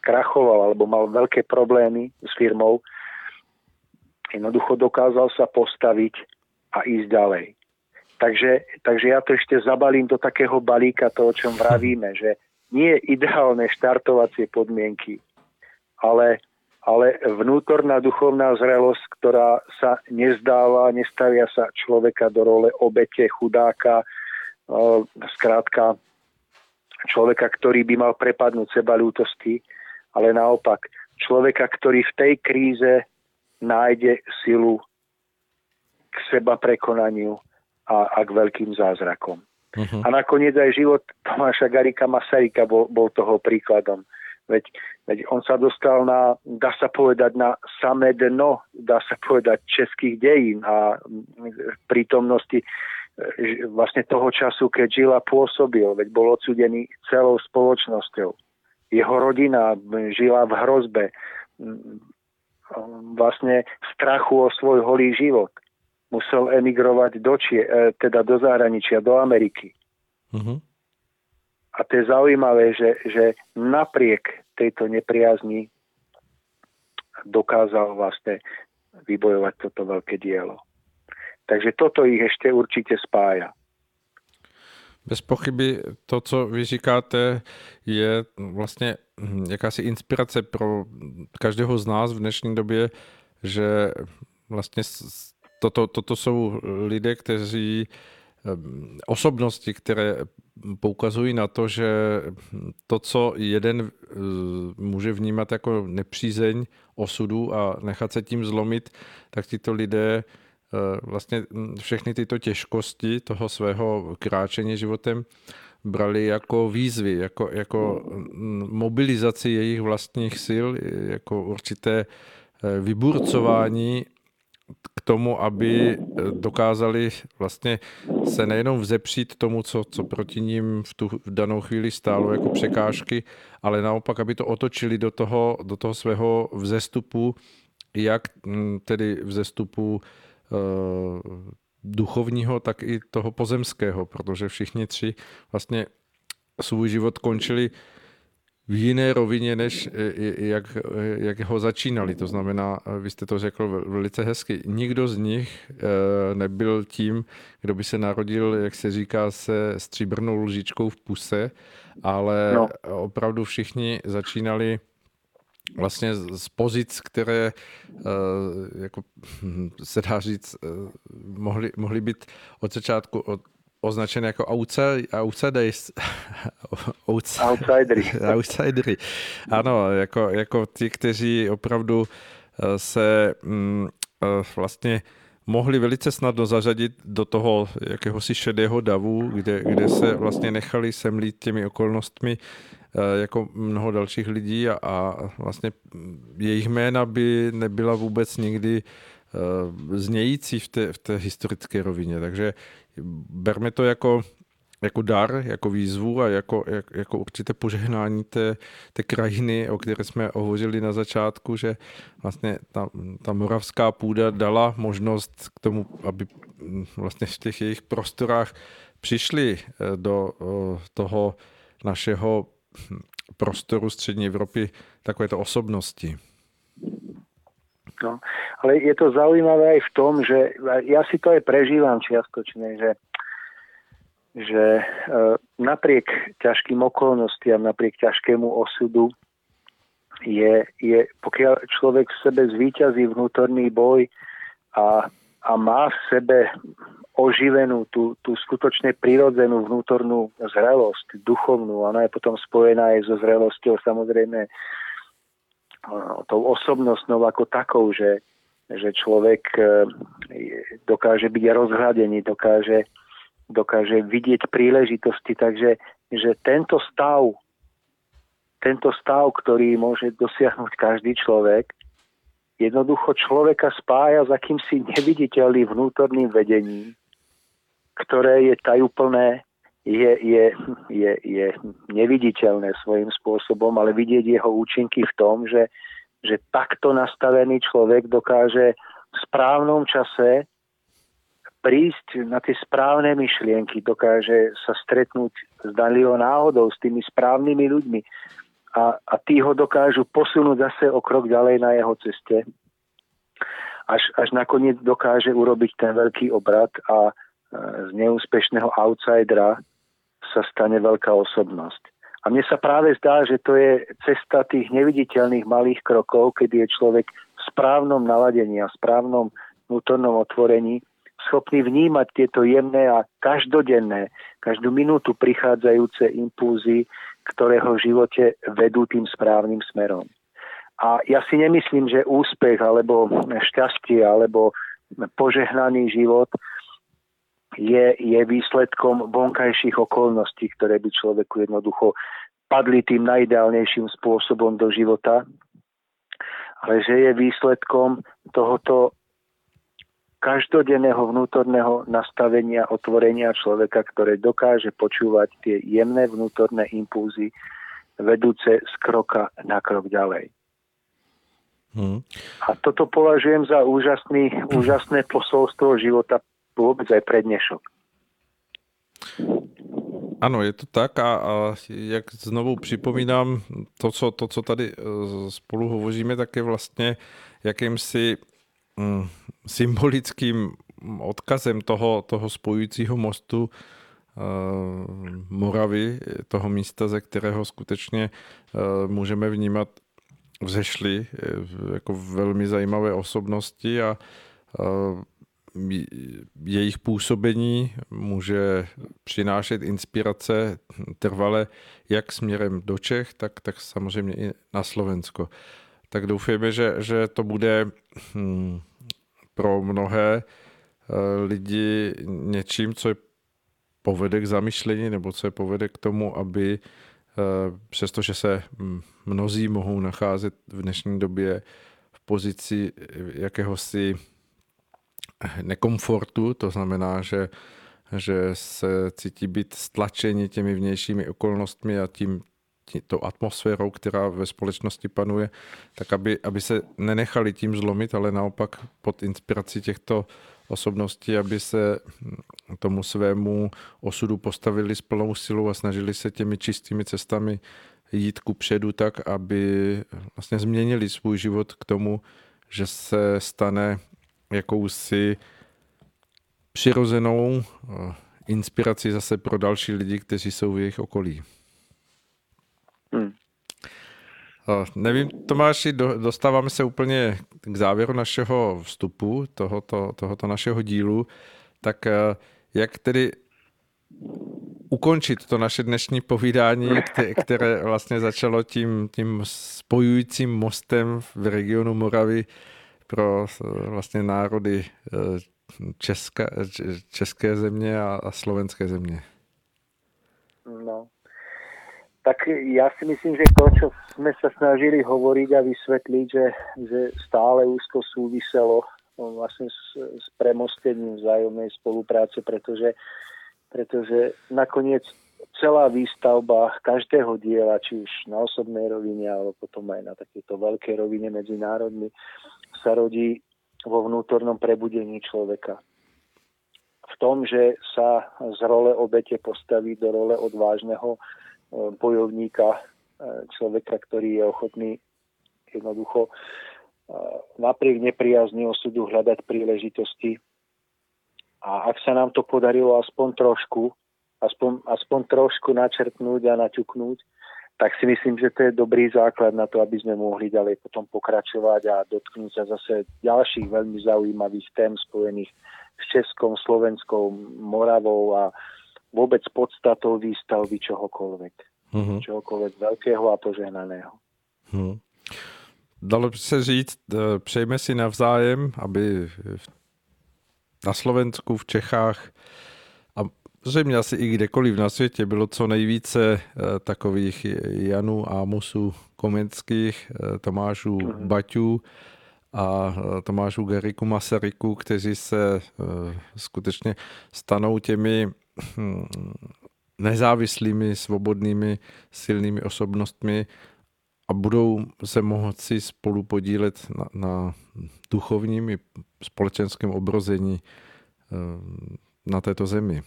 Speaker 2: skrachoval alebo mal veľké problémy s firmou, jednoducho dokázal sa postaviť a ísť ďalej. Takže, takže ja to ešte zabalím do takého balíka toho, o čom vravíme, že nie ideálne štartovacie podmienky, ale, ale vnútorná duchovná zrelosť, ktorá sa nezdáva, nestavia sa človeka do role obete, chudáka, zkrátka človeka, ktorý by mal prepadnúť seba ľútosti, ale naopak človeka, ktorý v tej kríze nájde silu k seba prekonaniu a, a k veľkým zázrakom. Uh-huh. A nakoniec aj život Tomáša Garika Masaryka bol, bol toho príkladom. Veď, veď on sa dostal na, dá sa povedať, na samé dno, dá sa povedať, českých dejín a prítomnosti e, vlastne toho času, keď žil a pôsobil, veď bol odsudený celou spoločnosťou. Jeho rodina žila v hrozbe, vlastne v strachu o svoj holý život. Musel emigrovať do, Čie, e, teda do zahraničia, do Ameriky. Uh-huh. A to je zaujímavé, že, že napriek tejto nepriazni dokázal vlastne vybojovať toto veľké dielo. Takže toto ich ešte určitě spája.
Speaker 1: Bez pochyby to, co vy říkáte, je vlastně jakási inspirace pro každého z nás v dnešní době, že vlastně toto, toto jsou lidé, kteří Ehm, osobnosti, které poukazují na to, že to, co jeden eh, může vnímat jako nepřízeň osudu a nechat se tím zlomit, tak tyto lidé eh, vlastně všechny tyto těžkosti toho svého kráčení životem brali jako výzvy, jako, jako mobilizaci jejich vlastních sil, jako určité eh, vyburcování k tomu, aby eh, dokázali vlastně se nejenom vzepřít tomu, co, co proti ním v tu v danou chvíli stálo jako překážky, ale naopak, aby to otočili do toho, do toho svého vzestupu, jak hm, tedy vzestupu uh, duchovního, tak i toho pozemského, protože všichni tři vlastně svůj život končili v jiné rovině, než jak, jak ho začínali. To znamená, vy jste to řekl velice hezky, nikdo z nich nebyl tím, kdo by se narodil, jak se říká, se stříbrnou lžičkou v puse, ale no. opravdu všichni začínali vlastně z pozic, které jako se dá říct, mohly, mohly být od začátku od označené jako outsiders.
Speaker 2: Outsidery.
Speaker 1: Outsidery. Ano, jako, jako ti, kteří opravdu se mm, vlastně mohli velice snadno zařadit do toho jakéhosi šedého davu, kde, kde se vlastně nechali semlít těmi okolnostmi jako mnoho dalších lidí a, a vlastně jejich jména by nebyla vůbec nikdy znějící v té, v té historické rovině. Takže berme to jako jako dar, jako výzvu a jako, jak, jako určité požehnání té, té krajiny, o které jsme hovořili na začátku, že vlastně ta, ta moravská půda dala možnost k tomu, aby vlastně v těch jejich prostorách přišli eh, do toho našeho hm, prostoru střední Evropy takovéto osobnosti.
Speaker 2: No, ale je to zaujímavé aj v tom, že ja si to aj prežívam čiastočne, že že e, napriek ťažkým okolnostiam, napriek ťažkému osudu je, je pokiaľ človek v sebe zvíťazí vnútorný boj a, a má v sebe oživenú tú, tú skutočne prirodzenú vnútornú zrelosť, duchovnú, ona je potom spojená aj so zrelosťou samozrejme tou osobnostnou ako takou, že, že človek e, dokáže byť rozhľadený, dokáže dokáže vidieť príležitosti. Takže že tento stav, tento stav, ktorý môže dosiahnuť každý človek, jednoducho človeka spája s akýmsi neviditeľným vnútorným vedením, ktoré je tajúplné, je, je, je, je neviditeľné svojím spôsobom, ale vidieť jeho účinky v tom, že, že takto nastavený človek dokáže v správnom čase prísť na tie správne myšlienky, dokáže sa stretnúť s Danliho náhodou, s tými správnymi ľuďmi a, a tí ho dokážu posunúť zase o krok ďalej na jeho ceste. Až, až nakoniec dokáže urobiť ten veľký obrad a e, z neúspešného outsidera sa stane veľká osobnosť. A mne sa práve zdá, že to je cesta tých neviditeľných malých krokov, kedy je človek v správnom naladení a správnom vnútornom otvorení schopný vnímať tieto jemné a každodenné, každú minútu prichádzajúce impulzy, ktoré ho v živote vedú tým správnym smerom. A ja si nemyslím, že úspech alebo šťastie alebo požehnaný život je, je výsledkom vonkajších okolností, ktoré by človeku jednoducho padli tým najideálnejším spôsobom do života, ale že je výsledkom tohoto každodenného vnútorného nastavenia, otvorenia človeka, ktoré dokáže počúvať tie jemné vnútorné impulzy vedúce z kroka na krok ďalej. Hmm. A toto považujem za úžasný, úžasné posolstvo života vôbec aj pre dnešok.
Speaker 1: Ano, je to tak a, a jak znovu připomínám, to co, to, co tady e, spolu hovoříme, tak je vlastně jakýmsi Mm, symbolickým odkazem toho, toho spojujícího mostu eh, Moravy, toho místa, ze kterého skutečně eh, můžeme vnímat vzešly jako velmi zajímavé osobnosti a jejich působení může přinášet inspirace trvale jak směrem do Čech, tak, tak samozřejmě i na Slovensko. Tak doufejme, že, že to bude hmm, pro mnohé eh, lidi něčím, co je povede k zamyšlení nebo co je povede k tomu, aby eh, přestože se mnozí mohou nacházet v dnešní době v pozici jakéhosi nekomfortu, to znamená, že, že se cítí být stlačeni těmi vnějšími okolnostmi a tím tou atmosférou, která ve společnosti panuje, tak aby, aby se nenechali tím zlomit, ale naopak pod inspirací těchto osobností, aby se tomu svému osudu postavili s plnou silou a snažili se těmi čistými cestami jít ku předu tak, aby vlastně změnili svůj život k tomu, že se stane jakousi přirozenou eh, inspirací zase pro další lidi, kteří jsou v jejich okolí. Hmm. Nevím, Tomáši, dostáváme se úplně k závěru našeho vstupu, tohoto, tohoto našeho dílu. Tak eh, jak tedy ukončit to naše dnešní povídání, které vlastně začalo tím, tím spojujícím mostem v regionu Moravy pro vlastně národy Česka, české země a, slovenské země.
Speaker 2: No. Tak ja si myslím, že to, čo sme sa snažili hovoriť a vysvetliť, že, že stále úzko súviselo no, vlastne s, s premostením vzájomnej spolupráce, pretože, pretože nakoniec celá výstavba každého diela, či už na osobnej rovine, alebo potom aj na takéto veľkej rovine medzi národmi, sa rodí vo vnútornom prebudení človeka. V tom, že sa z role obete postaví do role odvážneho e, bojovníka, e, človeka, ktorý je ochotný jednoducho e, napriek nepriazni osudu hľadať príležitosti. A ak sa nám to podarilo aspoň trošku, aspoň, aspoň trošku načrtnúť a naťuknúť, tak si myslím, že to je dobrý základ na to, aby sme mohli ďalej potom pokračovať a dotknúť sa zase ďalších veľmi zaujímavých tém spojených s Českom, Slovenskou, Moravou a vôbec podstatou výstavby čohokoľvek. Mm-hmm. Čohokoľvek veľkého a požehnaného. Mm.
Speaker 1: Dalo by se říct, e, přejme si navzájem, aby na Slovensku, v Čechách Zřejmě asi i kdekoliv na světě bylo co nejvíce eh, takových Janů, Ámosů, Komenských, eh, Tomášů mhm. Baťů a eh, Tomášů Geriku Masaryku, kteří se skutečně stanou těmi hm, nezávislými, svobodnými, silnými osobnostmi a budou se moci spolu podílet na, na duchovním i společenském obrození na této zemi.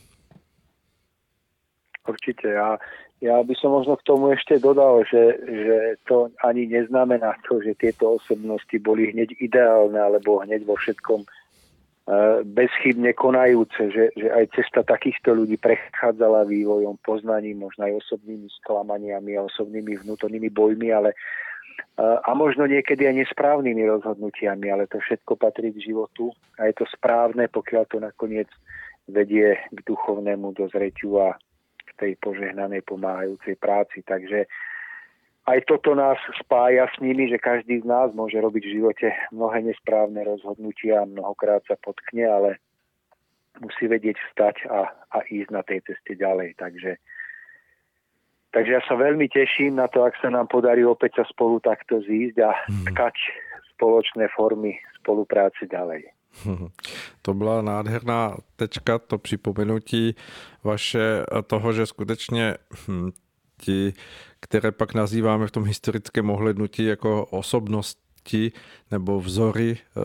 Speaker 2: Určite. Ja, ja by som možno k tomu ešte dodal, že, že to ani neznamená to, že tieto osobnosti boli hneď ideálne alebo hneď vo všetkom e, bezchybne konajúce, že, že aj cesta takýchto ľudí prechádzala vývojom, poznaním, možno aj osobnými sklamaniami a osobnými vnútornými bojmi, ale e, a možno niekedy aj nesprávnymi rozhodnutiami, ale to všetko patrí k životu a je to správne, pokiaľ to nakoniec vedie k duchovnému dozreťu a tej požehnanej pomáhajúcej práci. Takže aj toto nás spája s nimi, že každý z nás môže robiť v živote mnohé nesprávne rozhodnutia, mnohokrát sa potkne, ale musí vedieť vstať a, a ísť na tej ceste ďalej. Takže, takže ja sa veľmi teším na to, ak sa nám podarí opäť sa spolu takto zísť a mhm. tkať spoločné formy spolupráce ďalej.
Speaker 1: To byla nádherná tečka, to připomenutí vaše toho, že skutečně hm, ti, které pak nazýváme v tom historickém ohlednutí jako osobnosti nebo vzory eh,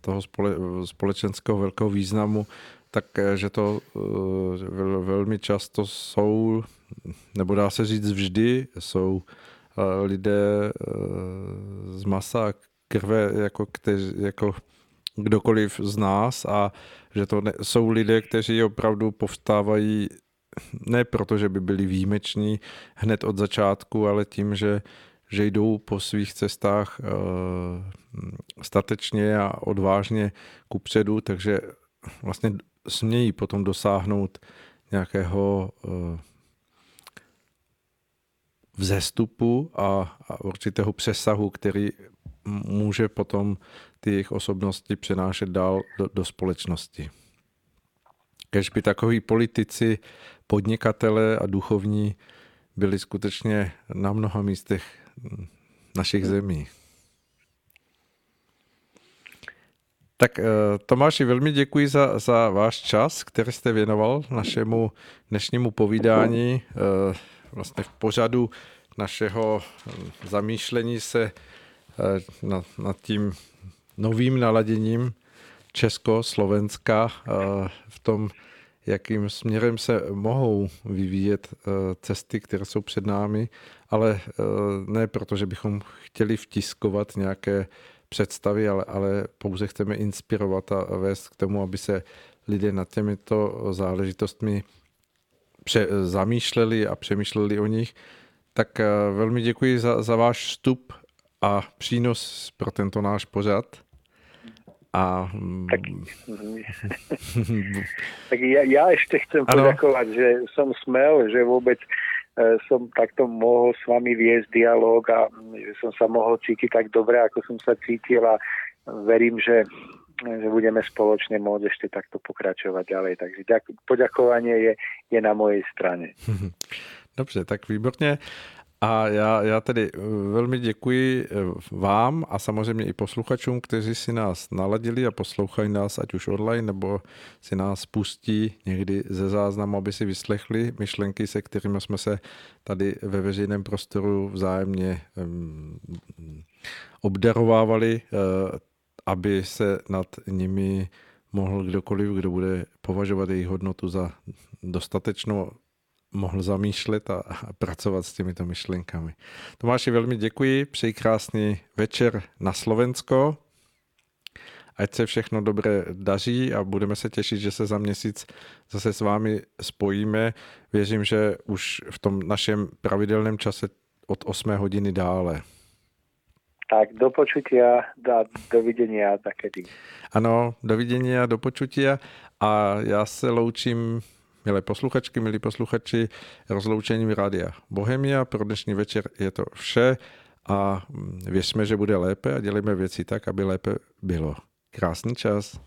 Speaker 1: toho spole, společenského velkého významu, tak eh, to eh, velmi často jsou, nebo dá se říct vždy, jsou lidé z masa krve, jako, kteři, jako kdokoliv z nás a že to ne, jsou lidé, kteří opravdu povstávají ne proto, že by byli výjimeční hned od začátku, ale tím, že, že jdou po svých cestách uh, statečně a odvážně kupředu, takže vlastně smějí potom dosáhnout nějakého uh, vzestupu a, a určitého přesahu, který může potom ty jejich osobnosti přenášet dál do, do společnosti. Kež by takoví politici, podnikatele a duchovní byli skutečně na mnoha místech našich zemí. Tak eh, Tomáši, velmi děkuji za, za váš čas, který jste věnoval našemu dnešnímu povídání. Eh, vlastně v pořadu našeho zamýšlení se Eh, nad, nad tím novým naladěním Česko-Slovenska eh, v tom, jakým směrem se mohou vyvíjet eh, cesty, které jsou před námi, ale ne proto, že bychom chtěli vtiskovat nějaké představy, ale, ale pouze chceme inspirovat a vést k tomu, aby se lidé nad těmito záležitostmi pře- zamýšleli a přemýšleli o nich. Tak velmi děkuji za, za váš vstup a přínos pro tento náš pořad. A...
Speaker 2: Tak, tak ja, ja ešte chcem ano. poďakovať, že som smel, že vôbec e, som takto mohol s vami viesť dialog a že som sa mohol cítiť tak dobre, ako som sa cítil a verím, že že budeme spoločne môcť ešte takto pokračovať ďalej. Takže ďak, poďakovanie je, je na mojej strane.
Speaker 1: Dobře, tak výborně. A já, já tedy eh, velmi děkuji eh, vám a samozřejmě i posluchačům, kteří si nás naladili a poslouchají nás ať už online, nebo si nás pustí někdy ze záznamu, aby si vyslechli myšlenky, se kterými jsme se tady ve veřejném prostoru vzájemně um, obdarovávali, uh, aby se nad nimi mohl kdokoliv, kdo bude považovat jejich hodnotu za dostatečnou, mohl zamýšlet a, a pracovat s těmito myšlenkami. Tomáši, velmi děkuji, přeji krásný večer na Slovensko. Ať se všechno dobré daří a budeme se těšit, že se za měsíc zase s vámi spojíme. Věřím, že už v tom našem pravidelném čase od 8 hodiny dále.
Speaker 2: Tak do počutia, do, dovidenia takedy.
Speaker 1: Ano, dovidenia, do počutia a já se loučím Milé posluchačky, milí posluchači, rozloučením Rádia Bohemia. Pro dnešní večer je to vše a věřme, že bude lépe a dělíme věci tak, aby lépe bylo. Krásný čas.